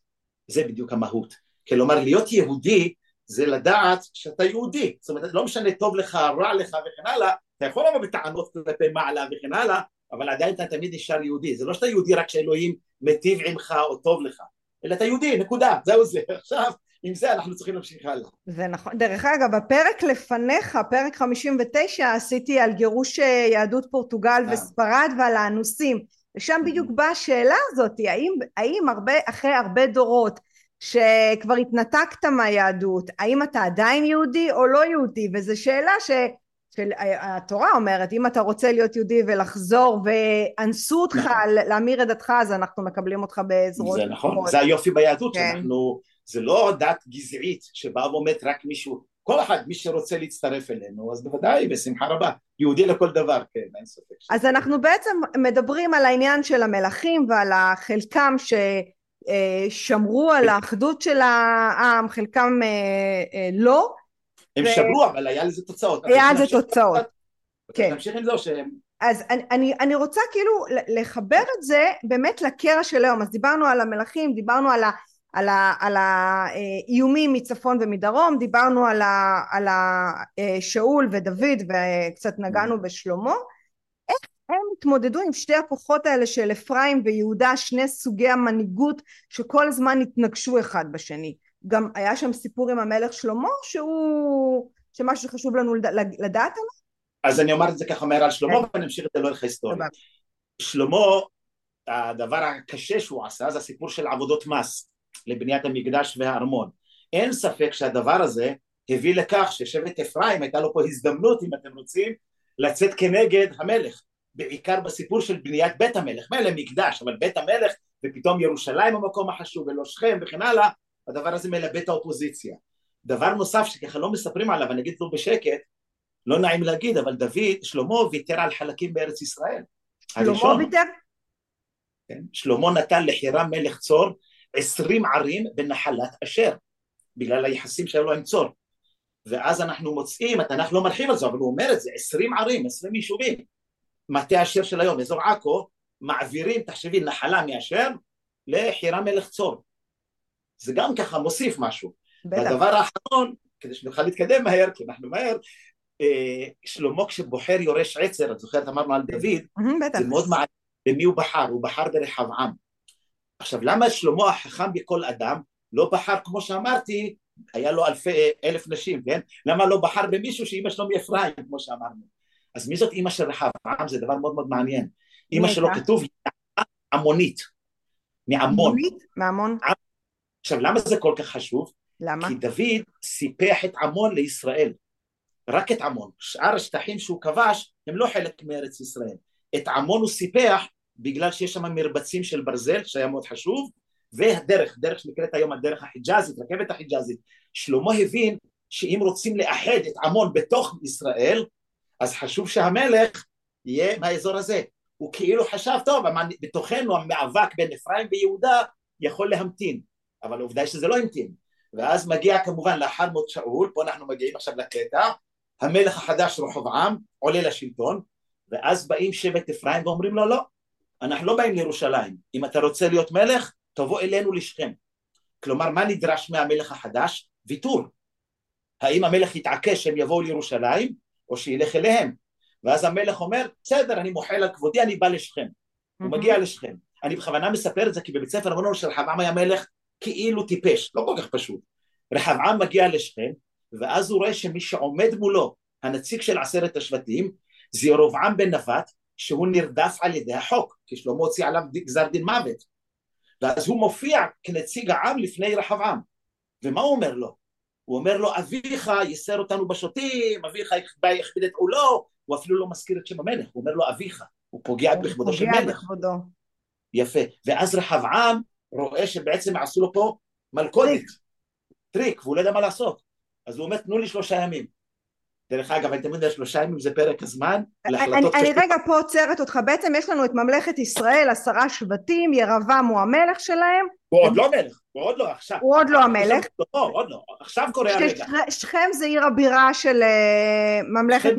זה בדיוק המהות. כלומר להיות יהודי זה לדעת שאתה יהודי, זאת אומרת לא משנה טוב לך, רע לך וכן הלאה, אתה יכול לבוא בטענות כלפי מעלה וכן הלאה, אבל עדיין אתה תמיד נשאר יהודי, זה לא שאתה יהודי רק שאלוהים מיטיב עמך או טוב לך, אלא אתה יהודי, נקודה, זהו זה, עכשיו עם זה אנחנו צריכים להמשיך הלאה. זה נכון, דרך אגב הפרק לפניך, פרק 59 עשיתי על גירוש אה, יהדות פורטוגל אה. וספרד ועל האנוסים, ושם בדיוק באה השאלה הזאת, האם, האם הרבה, אחרי הרבה דורות שכבר התנתקת מהיהדות, האם אתה עדיין יהודי או לא יהודי, וזו שאלה ש... שהתורה אומרת, אם אתה רוצה להיות יהודי ולחזור ואנסו אותך נכון. להמיר את דתך, אז אנחנו מקבלים אותך בעזרות. זה נכון, זה היופי ביהדות, כן. שאנחנו, זה לא דת גזעית שבאה ואומרת רק מישהו, כל אחד, מי שרוצה להצטרף אלינו, אז בוודאי, בשמחה רבה, יהודי לכל דבר, כן, אין ספק. אז אנחנו בעצם מדברים על העניין של המלכים ועל החלקם ש... אה, שמרו על האחדות של העם, חלקם אה, אה, לא. הם ו... שמרו, אבל היה לזה תוצאות. היה לזה תוצאות, כן. נמשיך עם זה או שהם... אז אני, אני, אני רוצה כאילו לחבר את זה באמת לקרע של היום, אז דיברנו על המלכים, דיברנו על, ה, על, ה, על האיומים מצפון ומדרום, דיברנו על, ה, על השאול ודוד וקצת נגענו בשלמה, איך הם התמודדו עם שתי הכוחות האלה של אפרים ויהודה, שני סוגי המנהיגות שכל הזמן התנגשו אחד בשני. גם היה שם סיפור עם המלך שלמה שהוא, שמשהו שחשוב לנו לדעת עליו? אז אני אומר את זה ככה מהר על שלמה כן. ואני אמשיך את זה לאורך ההיסטוריה. שלמה, הדבר הקשה שהוא עשה זה הסיפור של עבודות מס לבניית המקדש והארמון. אין ספק שהדבר הזה הביא לכך ששבט אפרים הייתה לו פה הזדמנות אם אתם רוצים לצאת כנגד המלך בעיקר בסיפור של בניית בית המלך, מילא מקדש, אבל בית המלך ופתאום ירושלים המקום החשוב ולא שכם וכן הלאה, הדבר הזה מלבה את האופוזיציה. דבר נוסף שככה לא מספרים עליו, אני אגיד לו בשקט, לא נעים להגיד, אבל דוד, שלמה ויתר על חלקים בארץ ישראל. שלמה ויתר? כן, שלמה נתן לחירם מלך צור עשרים ערים בנחלת אשר, בגלל היחסים שהיו לו עם צור. ואז אנחנו מוצאים, התנ"ך לא מרחיב על זה, אבל הוא אומר את זה, עשרים ערים, עשרים יישובים. מטה אשר של היום, אזור עכו, מעבירים, תחשבי, נחלה מאשר לחירה מלך צור. זה גם ככה מוסיף משהו. בטח. והדבר האחרון, כדי שנוכל להתקדם מהר, כי אנחנו מהר, אה, שלמה כשבוחר יורש עצר, את זוכרת אמרנו על דוד, בטח. זה מאוד מעניין, במי הוא בחר? הוא בחר ברחבעם. עכשיו למה שלמה החכם בכל אדם לא בחר כמו שאמרתי, היה לו אלפי, אלף נשים, כן? למה לא בחר במישהו שאימא שלו מאפרים, כמו שאמרנו? אז מי זאת אימא של רחבעם? זה דבר מאוד מאוד מעניין. אימא שלו כתוב עמונית, מעמון. מעמון? עכשיו, למה זה כל כך חשוב? למה? כי דוד סיפח את עמון לישראל. רק את עמון. שאר השטחים שהוא כבש הם לא חלק מארץ ישראל. את עמון הוא סיפח בגלל שיש שם מרבצים של ברזל, שהיה מאוד חשוב, והדרך, דרך שנקראת היום הדרך החיג'אזית, רכבת החיג'אזית. שלמה הבין שאם רוצים לאחד את עמון בתוך ישראל, אז חשוב שהמלך יהיה מהאזור הזה. הוא כאילו חשב, טוב, בתוכנו המאבק בין אפרים ויהודה יכול להמתין, אבל העובדה היא שזה לא המתין. ואז מגיע כמובן לאחר מות שאול, פה אנחנו מגיעים עכשיו לקטע, המלך החדש רחובעם עולה לשלטון, ואז באים שבט אפרים ואומרים לו לא, אנחנו לא באים לירושלים, אם אתה רוצה להיות מלך, תבוא אלינו לשכם. כלומר, מה נדרש מהמלך החדש? ויתור. האם המלך יתעקש שהם יבואו לירושלים, או שילך אליהם? ואז המלך אומר, בסדר, אני מוחל על כבודי, אני בא לשכם. הוא מגיע לשכם. אני בכוונה מספר את זה, כי בבית ספר אמרנו שרחבעם היה מלך כאילו טיפש, לא כל כך פשוט. רחבעם מגיע לשכם, ואז הוא רואה שמי שעומד מולו, הנציג של עשרת השבטים, זה ירובעם בן נבט, שהוא נרדף על ידי החוק, כי שלמה הוציא עליו גזר דין מוות. ואז הוא מופיע כנציג העם לפני רחבעם. ומה הוא אומר לו? הוא אומר לו, אביך ייסר אותנו בשוטים, אביך יכביד את עולו, הוא אפילו לא מזכיר את שם המלך, הוא אומר לו אביך, הוא פוגע בכבודו של מלך. פוגע בכבודו. יפה. ואז רחבעם רואה שבעצם עשו לו פה מלכודת, טריק, והוא לא יודע מה לעשות. אז הוא אומר, תנו לי שלושה ימים. דרך אגב, אני תמיד יודע שלושה ימים זה פרק הזמן להחלטות אני, אני רגע פה עוצרת אותך, בעצם יש לנו את ממלכת ישראל, עשרה שבטים, ירבעם הוא המלך שלהם. הוא עוד לא מלך, הוא עוד לא, עכשיו. הוא עוד לא המלך. לא, עוד לא, עכשיו קורה הרגע. שכם זה עיר הבירה של אה, ממלכת...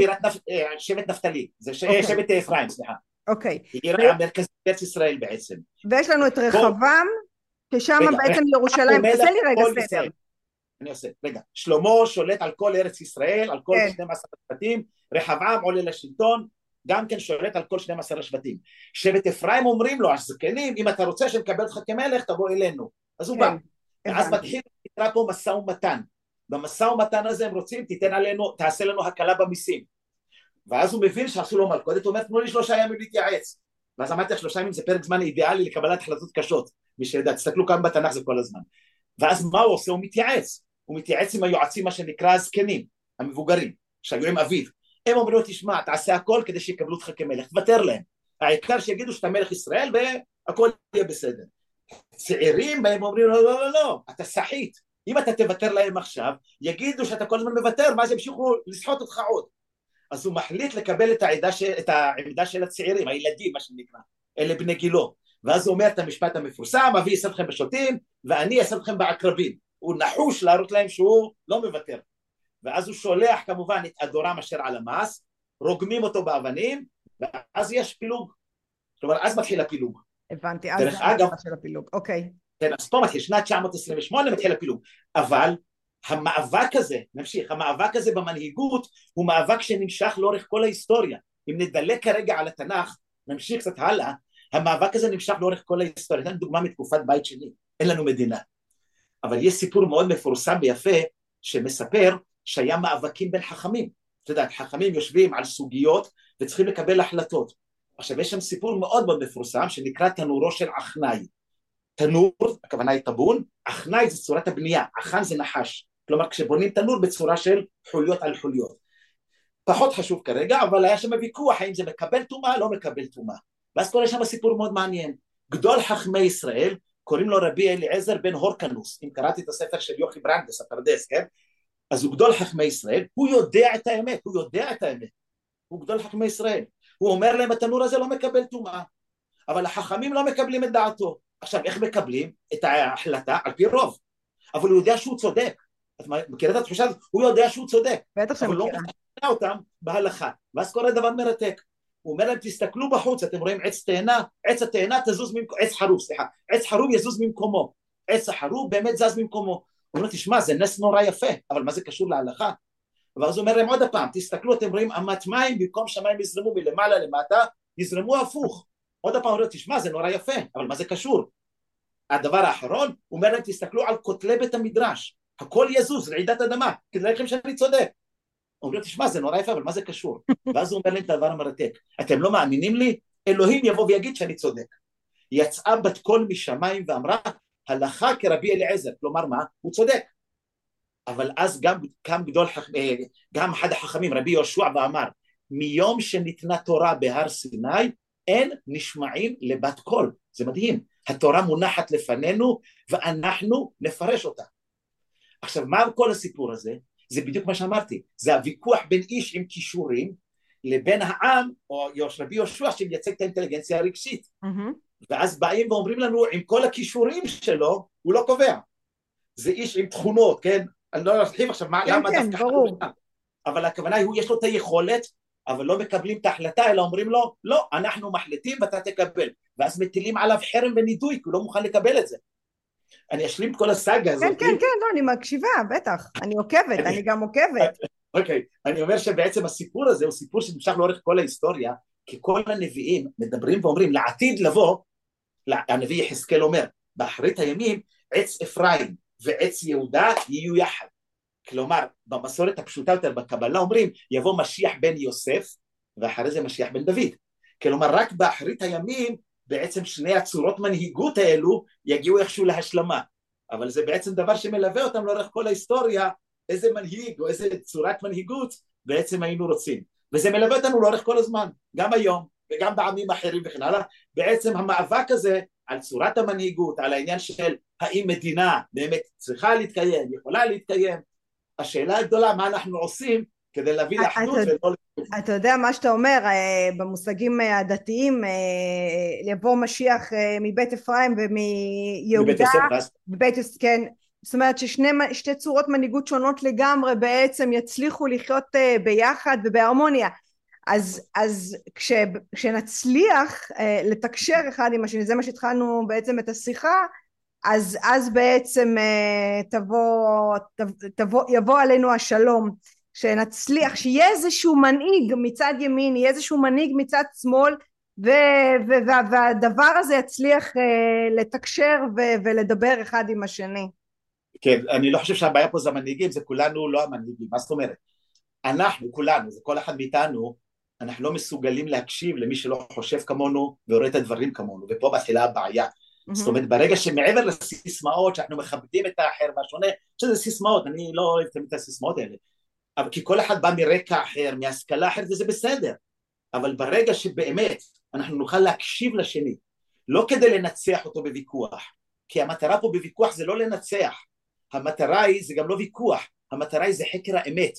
אה, שבט נפתלי, זה אוקיי. שבט אפרים, סליחה. אוקיי. עיר המרכזית בארץ ישראל בעצם. ויש לנו את רחבעם, ששם בעצם ירושלים, תעשה לי רגע סדר. אני עושה, רגע, שלמה שולט על כל ארץ ישראל, על כל כן. 12 השבטים, רחבעם עולה לשלטון, גם כן שולט על כל 12 השבטים. שבט אפרים אומרים לו, הזקנים, אם אתה רוצה שנקבל אותך כמלך, תבוא אלינו. אז הוא כן. בא. ואז מתחיל, נקרא פה משא ומתן. במשא ומתן הזה הם רוצים, תיתן עלינו, תעשה לנו הקלה במיסים. ואז הוא מבין שעשו לו מלכודת, הוא אומר, תנו לי שלושה ימים להתייעץ. ואז אמרתי לך, שלושה ימים זה פרק זמן אידיאלי לקבלת החלטות קשות. מי שיודע, תסתכלו כאן בתנ"ך זה כל הזמן. ואז מה הוא עושה? הוא מתייעץ. הוא מתייעץ עם היועצים מה שנקרא הזקנים, המבוגרים, שהיו עם אביו. הם אומרים לו, תשמע, תעשה הכל כדי שיקבלו אותך כמלך, תוותר להם. העיקר שיגידו שאתה מלך ישראל והכל יהיה בסדר. צעירים בהם אומרים לו, לא, לא, לא, אתה סחיט. אם אתה תוותר להם עכשיו, יגידו שאתה כל הזמן מוותר, ואז ימשיכו לסחוט אותך עוד. אז הוא מחליט לקבל את העמדה, של, את העמדה של הצעירים, הילדים, מה שנקרא, אלה בני גילו. ואז הוא אומר את המשפט המפורסם, אבי יעשה אתכם בשוטים, ואני אעשה אתכם בעקרבים. הוא נחוש להראות להם שהוא לא מוותר. ואז הוא שולח כמובן את אדורם אשר על המס, רוגמים אותו באבנים, ואז יש פילוג. כלומר, אז מתחיל הפילוג. הבנתי, אז זה אגב, של הפילוג, אוקיי. כן, אז פה מתחיל, שנת 928 מתחיל הפילוג. אבל המאבק הזה, נמשיך, המאבק הזה במנהיגות הוא מאבק שנמשך לאורך כל ההיסטוריה. אם נדלק כרגע על התנ"ך, נמשיך קצת הלאה, המאבק הזה נמשך לאורך כל ההיסטוריה. אתן דוגמה מתקופת בית שני, אין לנו מדינה. אבל יש סיפור מאוד מפורסם ויפה שמספר שהיה מאבקים בין חכמים. את יודעת, חכמים יושבים על סוגיות וצריכים לקבל החלטות. עכשיו יש שם סיפור מאוד מאוד מפורסם שנקרא תנורו של עכנאי. תנור, הכוונה היא טבון, עכנאי זה צורת הבנייה, עכן זה נחש. כלומר כשבונים תנור בצורה של חוליות על חוליות. פחות חשוב כרגע, אבל היה שם ויכוח האם זה מקבל טומאה, לא מקבל טומאה. ואז קורה שם סיפור מאוד מעניין. גדול חכמי ישראל קוראים לו רבי אליעזר בן הורקנוס, אם קראתי את הספר של יוכי ברנדס, הפרדס, כן? אז הוא גדול חכמי ישראל, הוא יודע את האמת, הוא יודע את האמת, הוא גדול חכמי ישראל, הוא אומר להם התנור הזה לא מקבל טומאה, אבל החכמים לא מקבלים את דעתו. עכשיו איך מקבלים את ההחלטה? על פי רוב, אבל הוא יודע שהוא צודק. את מכירה את התחושה הזאת? הוא יודע שהוא צודק. בטח שאני מכירה. אבל לא מכירה אותם בהלכה, ואז קורה דבר מרתק. הוא אומר להם תסתכלו בחוץ אתם רואים עץ תאנה? עץ התאנה תזוז ממקומו עץ חרוב סליחה. עץ חרוב יזוז ממקומו. עץ החרוב באמת זז ממקומו. הוא אומר תשמע זה נס נורא יפה אבל מה זה קשור להלכה? ואז הוא אומר להם עוד פעם תסתכלו אתם רואים אמת מים במקום שמיים יזרמו מלמעלה למטה יזרמו הפוך. עוד פעם הוא אומר תשמע זה נורא יפה אבל מה זה קשור? הדבר האחרון הוא אומר להם תסתכלו על כותלי בית המדרש. הכל יזוז רעידת אדמה. כדי לכם שאני צודק אומרים תשמע, זה נורא יפה, אבל מה זה קשור? ואז הוא אומר להם את הדבר המרתק, אתם לא מאמינים לי? אלוהים יבוא ויגיד שאני צודק. יצאה בת קול משמיים ואמרה, הלכה כרבי אליעזר, כלומר מה? הוא צודק. אבל אז גם קם גדול, אה, גם אחד החכמים, רבי יהושע, ואמר, מיום שניתנה תורה בהר סיני, אין נשמעים לבת קול. זה מדהים. התורה מונחת לפנינו, ואנחנו נפרש אותה. עכשיו, מה כל הסיפור הזה? זה בדיוק מה שאמרתי, זה הוויכוח בין איש עם כישורים לבין העם, או רבי יהושע שמייצג את האינטליגנציה הרגשית. Mm-hmm. ואז באים ואומרים לנו, עם כל הכישורים שלו, הוא לא קובע. זה איש עם תכונות, כן? אני לא ארחיב עכשיו מה, כן, למה כן, דווקא... ברור. אבל הכוונה היא, יש לו את היכולת, אבל לא מקבלים את ההחלטה, אלא אומרים לו, לא, אנחנו מחליטים ואתה תקבל. ואז מטילים עליו חרם ונידוי, כי הוא לא מוכן לקבל את זה. אני אשלים את כל הסאגה הזאת. כן, כן, כן, לא, אני מקשיבה, בטח. אני עוקבת, אני גם עוקבת. אוקיי, אני אומר שבעצם הסיפור הזה הוא סיפור שנמשך לאורך כל ההיסטוריה, כי כל הנביאים מדברים ואומרים, לעתיד לבוא, הנביא יחזקאל אומר, באחרית הימים, עץ אפרים ועץ יהודה יהיו יחד. כלומר, במסורת הפשוטה יותר בקבלה אומרים, יבוא משיח בן יוסף, ואחרי זה משיח בן דוד. כלומר, רק באחרית הימים בעצם שני הצורות מנהיגות האלו יגיעו איכשהו להשלמה. אבל זה בעצם דבר שמלווה אותם לאורך כל ההיסטוריה, איזה מנהיג או איזה צורת מנהיגות בעצם היינו רוצים. וזה מלווה אותנו לאורך כל הזמן, גם היום וגם בעמים אחרים וכן הלאה. בעצם המאבק הזה על צורת המנהיגות, על העניין של האם מדינה באמת צריכה להתקיים, יכולה להתקיים, השאלה הגדולה מה אנחנו עושים כדי להביא לאחדות ולא... אתה יודע מה שאתה אומר אה, במושגים אה, הדתיים אה, יבוא משיח מבית אפרים ומיהודה מבית יוסף כן. זאת אומרת ששתי צורות מנהיגות שונות לגמרי בעצם יצליחו לחיות ביחד ובהרמוניה. אז, אז כש, כשנצליח לתקשר אחד עם השני זה מה שהתחלנו בעצם את השיחה אז, אז בעצם תבוא, תבוא, יבוא עלינו השלום שנצליח, שיהיה איזשהו מנהיג מצד ימין, יהיה איזשהו מנהיג מצד שמאל ו- ו- והדבר הזה יצליח uh, לתקשר ו- ולדבר אחד עם השני. כן, אני לא חושב שהבעיה פה זה המנהיגים, זה כולנו לא המנהיגים, מה זאת אומרת? אנחנו, כולנו, זה כל אחד מאיתנו, אנחנו לא מסוגלים להקשיב למי שלא חושב כמונו ורואה את הדברים כמונו, ופה מתחילה הבעיה. Mm-hmm. זאת אומרת, ברגע שמעבר לסיסמאות שאנחנו מכבדים את האחר והשונה, שזה סיסמאות, אני לא אוהב תמיד את הסיסמאות האלה, אבל כי כל אחד בא מרקע אחר, מהשכלה אחרת, וזה בסדר. אבל ברגע שבאמת אנחנו נוכל להקשיב לשני, לא כדי לנצח אותו בוויכוח, כי המטרה פה בוויכוח זה לא לנצח, המטרה היא, זה גם לא ויכוח, המטרה היא זה חקר האמת.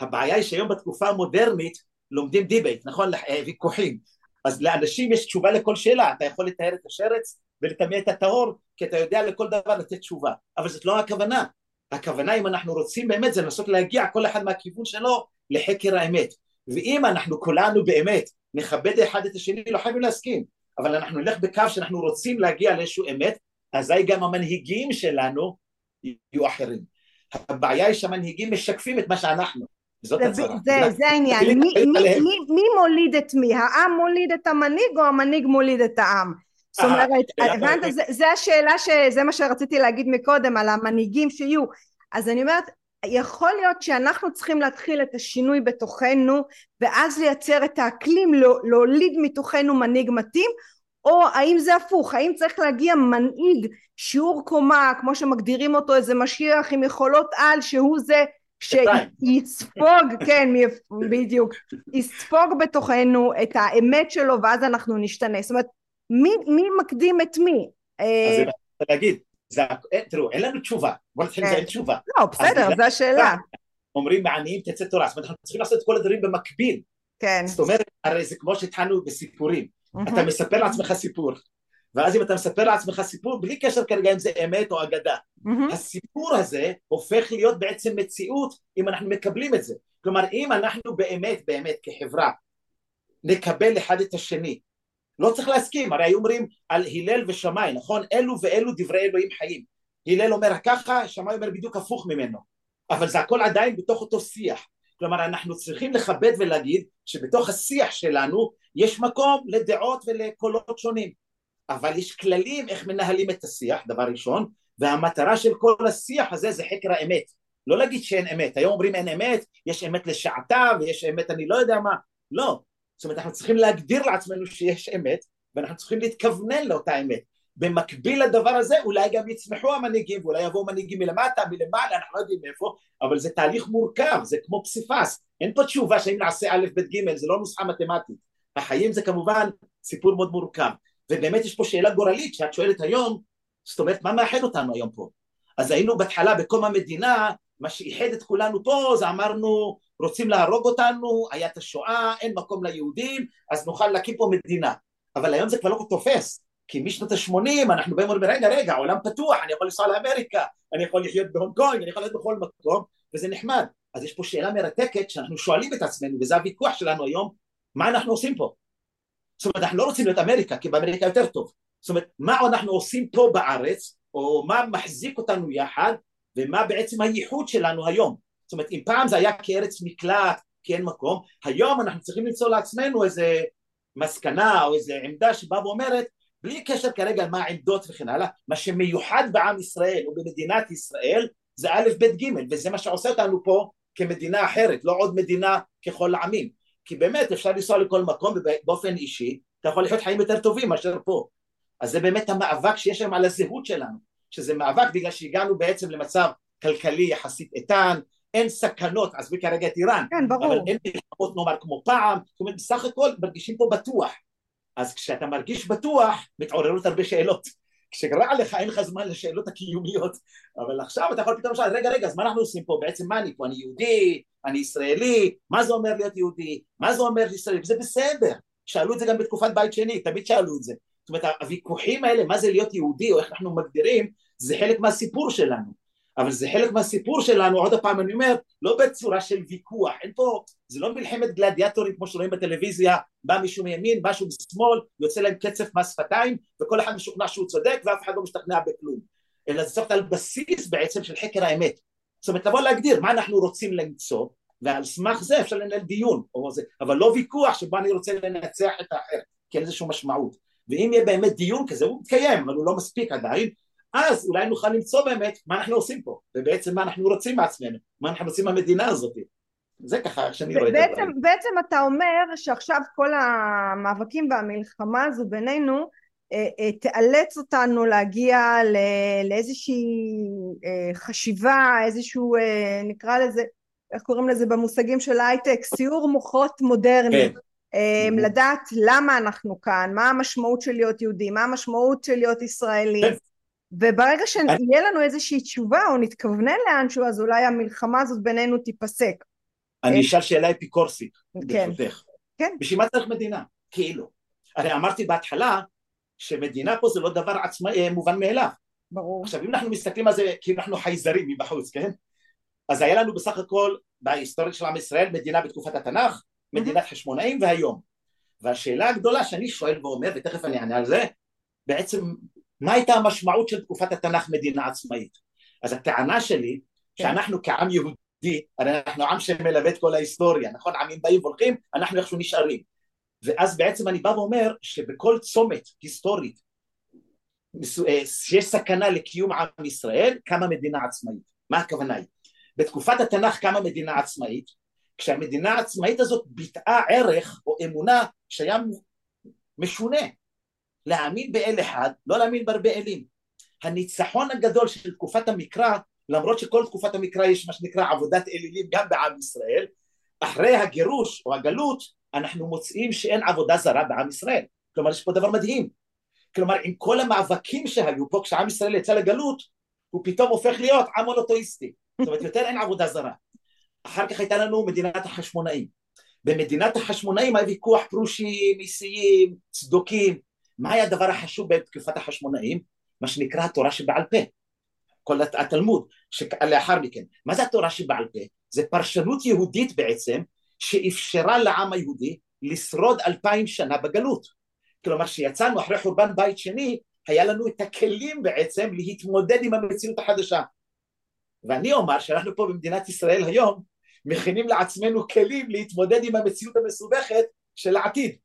הבעיה היא שהיום בתקופה המודרנית לומדים debate, נכון? אה, ויכוחים. אז לאנשים יש תשובה לכל שאלה, אתה יכול לטהר את השרץ ולטמא את הטהור, כי אתה יודע לכל דבר לתת תשובה, אבל זאת לא הכוונה. הכוונה אם אנחנו רוצים באמת זה לנסות להגיע כל אחד מהכיוון שלו לחקר האמת ואם אנחנו כולנו באמת נכבד אחד את השני לא חייבים להסכים אבל אנחנו נלך בקו שאנחנו רוצים להגיע לאיזשהו אמת אזי גם המנהיגים שלנו יהיו אחרים הבעיה היא שהמנהיגים משקפים את מה שאנחנו זאת הצרה. זה, זה העניין, מי, מי, מי, מי מוליד את מי? העם מוליד את המנהיג או המנהיג מוליד את העם? זאת אומרת, הבנת, זה, זה השאלה שזה מה שרציתי להגיד מקודם על המנהיגים שיהיו, אז אני אומרת יכול להיות שאנחנו צריכים להתחיל את השינוי בתוכנו ואז לייצר את האקלים לא, להוליד מתוכנו מנהיג מתאים או האם זה הפוך? האם צריך להגיע מנהיג שיעור קומה כמו שמגדירים אותו איזה משיח עם יכולות על שהוא זה שיספוג כן בדיוק יספוג בתוכנו את האמת שלו ואז אנחנו נשתנה. זאת אומרת מי, מי מקדים את מי? אז זה מה להגיד, זה, תראו, אין לנו תשובה, בוא נתחיל עם זה, אין תשובה. לא, בסדר, זו השאלה. אומרים מעניים תצא תורה, זאת אומרת אנחנו צריכים לעשות את כל הדברים במקביל. כן. זאת אומרת, הרי זה כמו שהתחלנו בסיפורים, אתה מספר לעצמך סיפור, ואז אם אתה מספר לעצמך סיפור, בלי קשר כרגע אם זה אמת או אגדה, הסיפור הזה הופך להיות בעצם מציאות אם אנחנו מקבלים את זה. כלומר, אם אנחנו באמת, באמת כחברה, נקבל אחד את השני, לא צריך להסכים, הרי היו אומרים על הלל ושמאי, נכון? אלו ואלו דברי אלוהים חיים. הלל אומר ככה, שמאי אומר בדיוק הפוך ממנו. אבל זה הכל עדיין בתוך אותו שיח. כלומר, אנחנו צריכים לכבד ולהגיד שבתוך השיח שלנו יש מקום לדעות ולקולות שונים. אבל יש כללים איך מנהלים את השיח, דבר ראשון, והמטרה של כל השיח הזה זה חקר האמת. לא להגיד שאין אמת, היום אומרים אין אמת, יש אמת לשעתה ויש אמת אני לא יודע מה, לא, זאת אומרת אנחנו צריכים להגדיר לעצמנו שיש אמת ואנחנו צריכים להתכוונן לאותה אמת. במקביל לדבר הזה אולי גם יצמחו המנהיגים ואולי יבואו מנהיגים מלמטה, מלמעלה, אנחנו לא יודעים מאיפה, אבל זה תהליך מורכב, זה כמו פסיפס, אין פה תשובה שאם נעשה א', ב', ג', זה לא נוסחה מתמטית, החיים זה כמובן סיפור מאוד מורכב, ובאמת יש פה שאלה גורלית שאת שואלת היום, זאת אומרת מה מאחד אותנו היום פה? אז היינו בהתחלה בקום המדינה, מה שאיחד את כולנו פה זה אמרנו רוצים להרוג אותנו, היה את השואה, אין מקום ליהודים, אז נוכל להקים פה מדינה, אבל היום זה כבר לא תופס, כי משנות ה-80 אנחנו באים ואומרים רגע רגע העולם פתוח אני יכול לנסוע לאמריקה אני יכול לחיות בהונג קונג אני יכול להיות בכל מקום וזה נחמד. אז יש פה שאלה מרתקת שאנחנו שואלים את עצמנו וזה הוויכוח שלנו היום מה אנחנו עושים פה? זאת אומרת אנחנו לא רוצים להיות אמריקה כי באמריקה יותר טוב. זאת אומרת מה אנחנו עושים פה בארץ או מה מחזיק אותנו יחד ומה בעצם הייחוד שלנו היום זאת אומרת אם פעם זה היה כארץ מקלט כי אין מקום היום אנחנו צריכים למצוא לעצמנו איזה מסקנה או איזה עמדה שבאה ואומרת בלי קשר כרגע מה העמדות וכן הלאה, מה שמיוחד בעם ישראל או במדינת ישראל זה א' ב' ג' וזה מה שעושה אותנו פה כמדינה אחרת, לא עוד מדינה ככל העמים. כי באמת אפשר לנסוע לכל מקום ובאופן אישי אתה יכול לחיות חיים יותר טובים מאשר פה. אז זה באמת המאבק שיש היום על הזהות שלנו שזה מאבק בגלל שהגענו בעצם למצב כלכלי יחסית איתן אין סכנות, עזבי כרגע את איראן, כן, ברור. אבל אין מלחמות נאמר כמו פעם, זאת אומרת בסך הכל מרגישים פה בטוח. אז כשאתה מרגיש בטוח, מתעוררות הרבה שאלות. כשרע לך אין לך זמן לשאלות הקיומיות, אבל עכשיו אתה יכול פתאום לשאול, רגע רגע אז מה אנחנו עושים פה, בעצם מה אני פה, אני יהודי, אני ישראלי, מה זה אומר להיות יהודי, מה זה אומר ישראלי, וזה בסדר, שאלו את זה גם בתקופת בית שני, תמיד שאלו את זה, זאת אומרת הוויכוחים האלה, מה זה להיות יהודי או איך אנחנו מגדירים, זה חלק מהסיפור שלנו, אבל זה חלק מהסיפור שלנו, עוד פעם אני אומר, לא בצורה של ויכוח, אין פה, זה לא מלחמת גלדיאטורים כמו שרואים בטלוויזיה, בא מישהו מימין, משהו משמאל, יוצא להם קצף מהשפתיים, וכל אחד משוכנע שהוא צודק ואף אחד לא משתכנע בכלום, אלא זה צריך על בסיס בעצם של חקר האמת, זאת אומרת לבוא להגדיר מה אנחנו רוצים למצוא, ועל סמך זה אפשר לנהל דיון, זה, אבל לא ויכוח שבו אני רוצה לנצח את האחר, כי אין איזושהי משמעות, ואם יהיה באמת דיון כזה, הוא מתקיים, אבל הוא לא מספיק עדיין, אז אולי נוכל למצוא באמת מה אנחנו עושים פה, ובעצם מה אנחנו רוצים מעצמנו, מה אנחנו רוצים מהמדינה הזאת. זה ככה איך שאני רואה את הדברים. בעצם אתה אומר שעכשיו כל המאבקים והמלחמה הזו בינינו אה, אה, תאלץ אותנו להגיע לאיזושהי אה, חשיבה, איזשהו נקרא לזה, איך קוראים לזה במושגים של הייטק, סיור מוחות מודרני. כן. לדעת למה אנחנו כאן, מה המשמעות של להיות יהודי, מה המשמעות של להיות ישראלי, כן. וברגע שיהיה לנו איזושהי תשובה או נתכוונן לאנשהו אז אולי המלחמה הזאת בינינו תיפסק. אני אשאל שאלה אפיקורסית, כן. ברשותך. כן. בשביל מה צריך מדינה? כאילו. הרי אמרתי בהתחלה שמדינה פה זה לא דבר עצמא, אה, מובן מאליו. ברור. עכשיו אם אנחנו מסתכלים על זה כאילו אנחנו חייזרים מבחוץ, כן? אז היה לנו בסך הכל בהיסטוריה של עם ישראל מדינה בתקופת התנ"ך, מדינת חשמונאים והיום. והשאלה הגדולה שאני שואל ואומר, ותכף אני אענה על זה, בעצם מה הייתה המשמעות של תקופת התנ"ך מדינה עצמאית? אז הטענה שלי כן. שאנחנו כעם יהודי, הרי אנחנו עם שמלווה את כל ההיסטוריה, נכון? עמים באים והולכים, אנחנו איכשהו נשארים. ואז בעצם אני בא ואומר שבכל צומת היסטורית אה, שיש סכנה לקיום עם ישראל, קמה מדינה עצמאית. מה הכוונה היא? בתקופת התנ"ך קמה מדינה עצמאית, כשהמדינה העצמאית הזאת ביטאה ערך או אמונה שהיה משונה, להאמין באל אחד, לא להאמין בהרבה אלים. הניצחון הגדול של תקופת המקרא, למרות שכל תקופת המקרא יש מה שנקרא עבודת אלילים גם בעם ישראל, אחרי הגירוש או הגלות אנחנו מוצאים שאין עבודה זרה בעם ישראל. כלומר יש פה דבר מדהים. כלומר עם כל המאבקים שהיו פה כשעם ישראל יצא לגלות, הוא פתאום הופך להיות עם מונותואיסטי. זאת אומרת יותר אין עבודה זרה. אחר כך הייתה לנו מדינת החשמונאים. במדינת החשמונאים היה ויכוח פרושים, מיסיים, צדוקים, מה היה הדבר החשוב בתקופת החשמונאים? מה שנקרא התורה שבעל פה, כל התלמוד שלאחר מכן. מה זה התורה שבעל פה? זה פרשנות יהודית בעצם שאפשרה לעם היהודי לשרוד אלפיים שנה בגלות. כלומר כשיצאנו אחרי חורבן בית שני היה לנו את הכלים בעצם להתמודד עם המציאות החדשה. ואני אומר שאנחנו פה במדינת ישראל היום מכינים לעצמנו כלים להתמודד עם המציאות המסובכת של העתיד.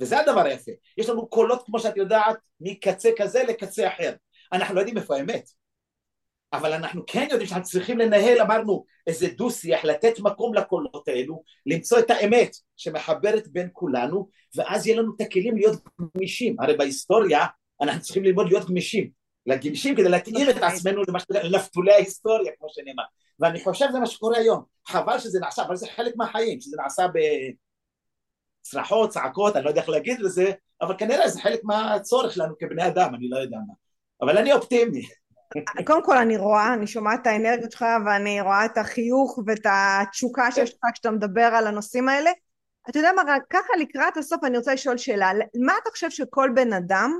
וזה הדבר היפה. יש לנו קולות, כמו שאת יודעת, מקצה כזה לקצה אחר. אנחנו לא יודעים איפה האמת. אבל אנחנו כן יודעים שאנחנו צריכים לנהל, אמרנו, איזה דו-שיח, לתת מקום לקולות האלו, למצוא את האמת שמחברת בין כולנו, ואז יהיה לנו את הכלים להיות גמישים. הרי בהיסטוריה אנחנו צריכים ללמוד להיות גמישים, לגמישים כדי להתאים את עצמנו לנפתולי ההיסטוריה כמו שנאמר, ואני חושב שזה מה שקורה היום, חבל שזה נעשה, אבל זה חלק מהחיים, שזה נעשה בצרחות, צעקות, אני לא יודע איך להגיד לזה, אבל כנראה זה חלק מהצורך שלנו כבני אדם, אני לא יודע מה, אבל אני אופטימי. קודם כל אני רואה, אני שומעת את האנרגיות שלך ואני רואה את החיוך ואת התשוקה שיש לך כשאתה מדבר על הנושאים האלה. אתה יודע מה, רק ככה לקראת הסוף אני רוצה לשאול שאלה, מה אתה חושב שכל בן אדם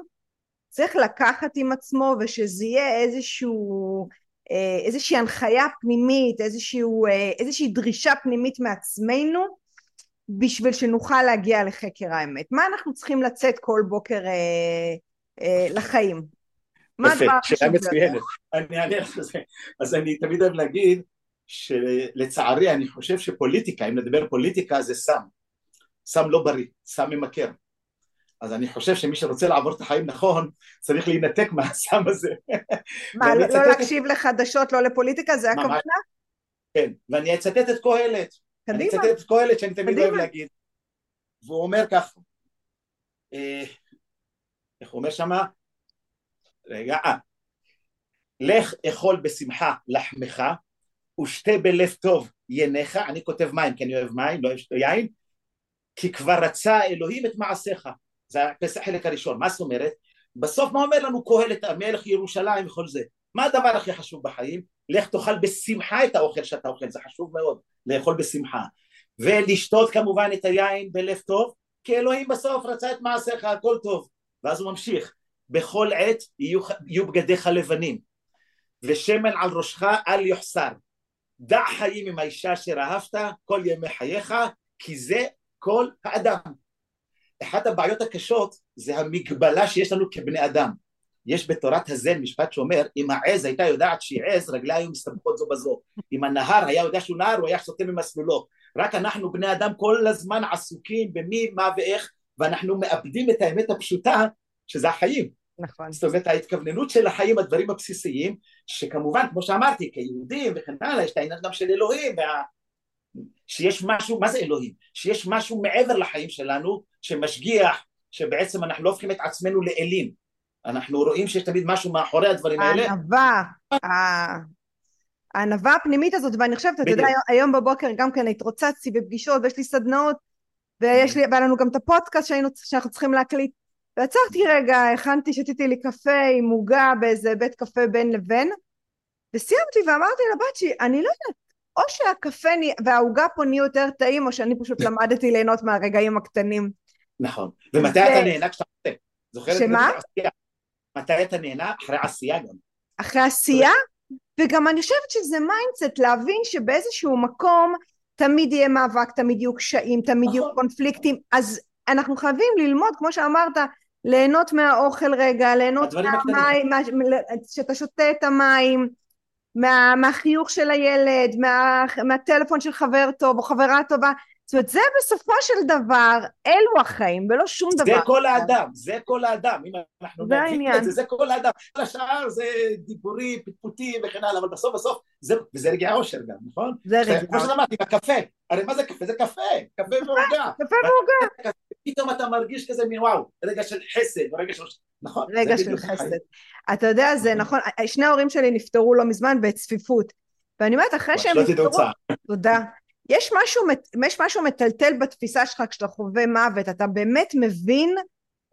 צריך לקחת עם עצמו ושזה יהיה איזשהו, אה, איזושהי הנחיה פנימית, איזשהו, אה, איזושהי דרישה פנימית מעצמנו בשביל שנוכל להגיע לחקר האמת? מה אנחנו צריכים לצאת כל בוקר אה, אה, לחיים? יפה, שאלה מצוינת. אני אענה לך על זה. אז אני תמיד אוהב להגיד שלצערי אני חושב שפוליטיקה, אם נדבר פוליטיקה זה סם. סם לא בריא, סם ממכר. אז אני חושב שמי שרוצה לעבור את החיים נכון, צריך להינתק מהסם הזה. מה, לא, לא להקשיב לחדשות, לא לפוליטיקה, זה הכוונה? כן, ואני אצטט את קהלת. קדימה. אני אצטט את קהלת שאני תמיד אוהב להגיד. והוא אומר ככה, אה, איך הוא אומר שמה? רגע, אה, לך אכול בשמחה לחמך ושתה בלב טוב יניך, אני כותב מים כי אני אוהב מים, לא אוהב יין, כי כבר רצה אלוהים את מעשיך, זה החלק הראשון, מה זאת אומרת? בסוף מה אומר לנו קהלת המלך ירושלים וכל זה? מה הדבר הכי חשוב בחיים? לך תאכל בשמחה את האוכל שאתה אוכל, זה חשוב מאוד, לאכול בשמחה. ולשתות כמובן את היין בלב טוב, כי אלוהים בסוף רצה את מעשיך, הכל טוב. ואז הוא ממשיך, בכל עת יהיו, יהיו בגדיך לבנים, ושמן על ראשך אל יוחסר. דע חיים עם האישה אשר אהבת כל ימי חייך, כי זה כל האדם. אחת הבעיות הקשות זה המגבלה שיש לנו כבני אדם. יש בתורת הזן משפט שאומר אם העז הייתה יודעת שהיא עז רגליה היו מסתבכות זו בזו אם הנהר היה יודע שהוא נהר הוא היה סוטה ממסלולו רק אנחנו בני אדם כל הזמן עסוקים במי מה ואיך ואנחנו מאבדים את האמת הפשוטה שזה החיים נכון. זאת אומרת ההתכווננות של החיים הדברים הבסיסיים שכמובן כמו שאמרתי כיהודים וכן הלאה יש את העניין גם של אלוהים וה... שיש משהו, מה זה אלוהים? שיש משהו מעבר לחיים שלנו שמשגיח, שבעצם אנחנו לא הופכים את עצמנו לאלים, אנחנו רואים שיש תמיד משהו מאחורי הדברים האלה. הענווה, הענווה הפנימית הזאת, ואני חושבת, אתה יודע, היום בבוקר גם כן התרוצצתי בפגישות ויש לי סדנאות ויש לי, והיה לנו גם את הפודקאסט שהיינו, שאנחנו צריכים להקליט ועצרתי רגע, הכנתי, שתיתי לי קפה עם עוגה באיזה בית קפה בין לבין וסיימתי ואמרתי לבת שלי, אני לא יודעת או שהקפה והעוגה פה נהיו יותר טעים, או שאני פשוט למדתי ליהנות מהרגעים הקטנים. נכון. ומתי אתה נהנה כשאתה עושה? זוכרת? שמה? מתי אתה נהנה? אחרי עשייה גם. אחרי עשייה? וגם אני חושבת שזה mindset, להבין שבאיזשהו מקום תמיד יהיה מאבק, תמיד יהיו קשיים, תמיד יהיו נכון. קונפליקטים, אז אנחנו חייבים ללמוד, כמו שאמרת, ליהנות מהאוכל רגע, ליהנות מהמים, שאתה שותה את המים, מה, מהחיוך של הילד, מה, מהטלפון של חבר טוב או חברה טובה, זאת אומרת זה בסופו של דבר אלו החיים ולא שום זה דבר. זה כל האדם, זה כל האדם, אם אנחנו נבין את זה, זה כל האדם, כל השאר זה דיבורים, פטפוטים וכן הלאה, אבל בסוף בסוף, זה, וזה רגעי העושר גם, נכון? זה רגעי העושר. כמו שאמרתי, הקפה, הרי מה זה קפה? זה קפה, קפה ועוגה. קפה ועוגה. פתאום אתה מרגיש כזה מין וואו, רגע של חסד, רגע של... נכון? רגע של חסד. אתה יודע, זה נכון, שני ההורים שלי נפטרו לא מזמן בצפיפות. ואני אומרת, אחרי שהם נפטרו... תודה. יש משהו, יש משהו מטלטל בתפיסה שלך כשאתה חווה מוות, אתה באמת מבין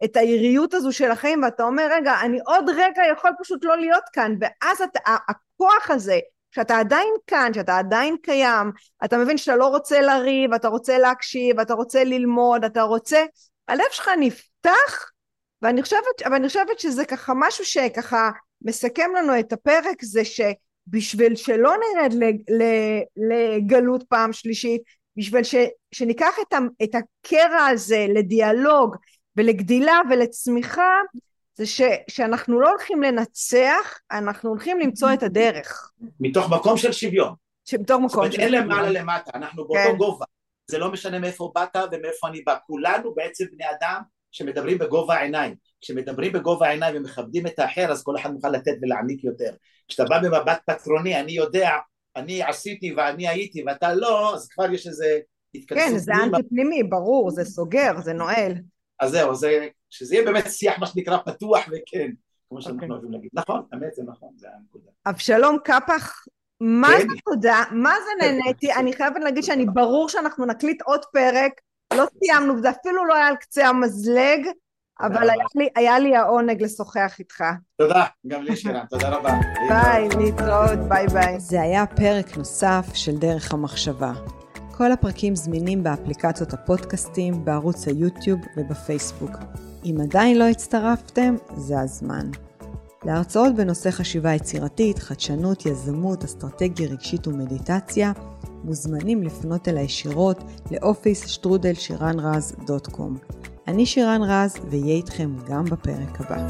את היריות הזו של החיים ואתה אומר רגע אני עוד רגע יכול פשוט לא להיות כאן ואז אתה, הכוח הזה שאתה עדיין כאן, שאתה עדיין קיים, אתה מבין שאתה לא רוצה לריב, אתה רוצה להקשיב, אתה רוצה ללמוד, אתה רוצה, הלב שלך נפתח ואני חושבת, ואני חושבת שזה ככה משהו שככה מסכם לנו את הפרק זה שבשביל שלא נרד לגלות פעם שלישית, בשביל ש, שניקח את, את הקרע הזה לדיאלוג ולגדילה ולצמיחה, זה ש, שאנחנו לא הולכים לנצח, אנחנו הולכים למצוא את הדרך. מתוך מקום של שוויון. מתוך מקום של שוויון. אין למעלה למטה, אנחנו באותו כן. גובה. זה לא משנה מאיפה באת ומאיפה אני בא. כולנו בעצם בני אדם שמדברים בגובה העיניים. כשמדברים בגובה העיניים ומכבדים את האחר, אז כל אחד מוכן לתת ולהעניק יותר. כשאתה בא במבט פטרוני, אני יודע, אני עשיתי ואני הייתי ואתה לא, אז כבר יש איזה התכנסות. כן, זה אנטי פנימי, ברור, זה סוגר, זה נועל. אז זהו, זה שזה יהיה באמת שיח מה שנקרא פתוח וכן, כמו שאנחנו okay. אוקיי. אוהבים להגיד. נכון, האמת זה נכון, זה הנקודה. אבשלום קפח, מה כן. זה תודה, מה זה נהניתי, אני חייבת להגיד שאני ברור שאנחנו נקליט עוד פרק, לא סיימנו, זה אפילו לא היה על קצה המזלג, אבל היה לי, היה לי העונג לשוחח איתך. תודה, גם לי שירה, תודה רבה. ביי, להתראות, ביי ביי. זה היה פרק נוסף של דרך המחשבה. כל הפרקים זמינים באפליקציות הפודקאסטים, בערוץ היוטיוב ובפייסבוק. אם עדיין לא הצטרפתם, זה הזמן. להרצאות בנושא חשיבה יצירתית, חדשנות, יזמות, אסטרטגיה רגשית ומדיטציה, מוזמנים לפנות אליי ישירות לאופיס שטרודל שירן רז דוט קום. אני שירן רז, ואהיה איתכם גם בפרק הבא.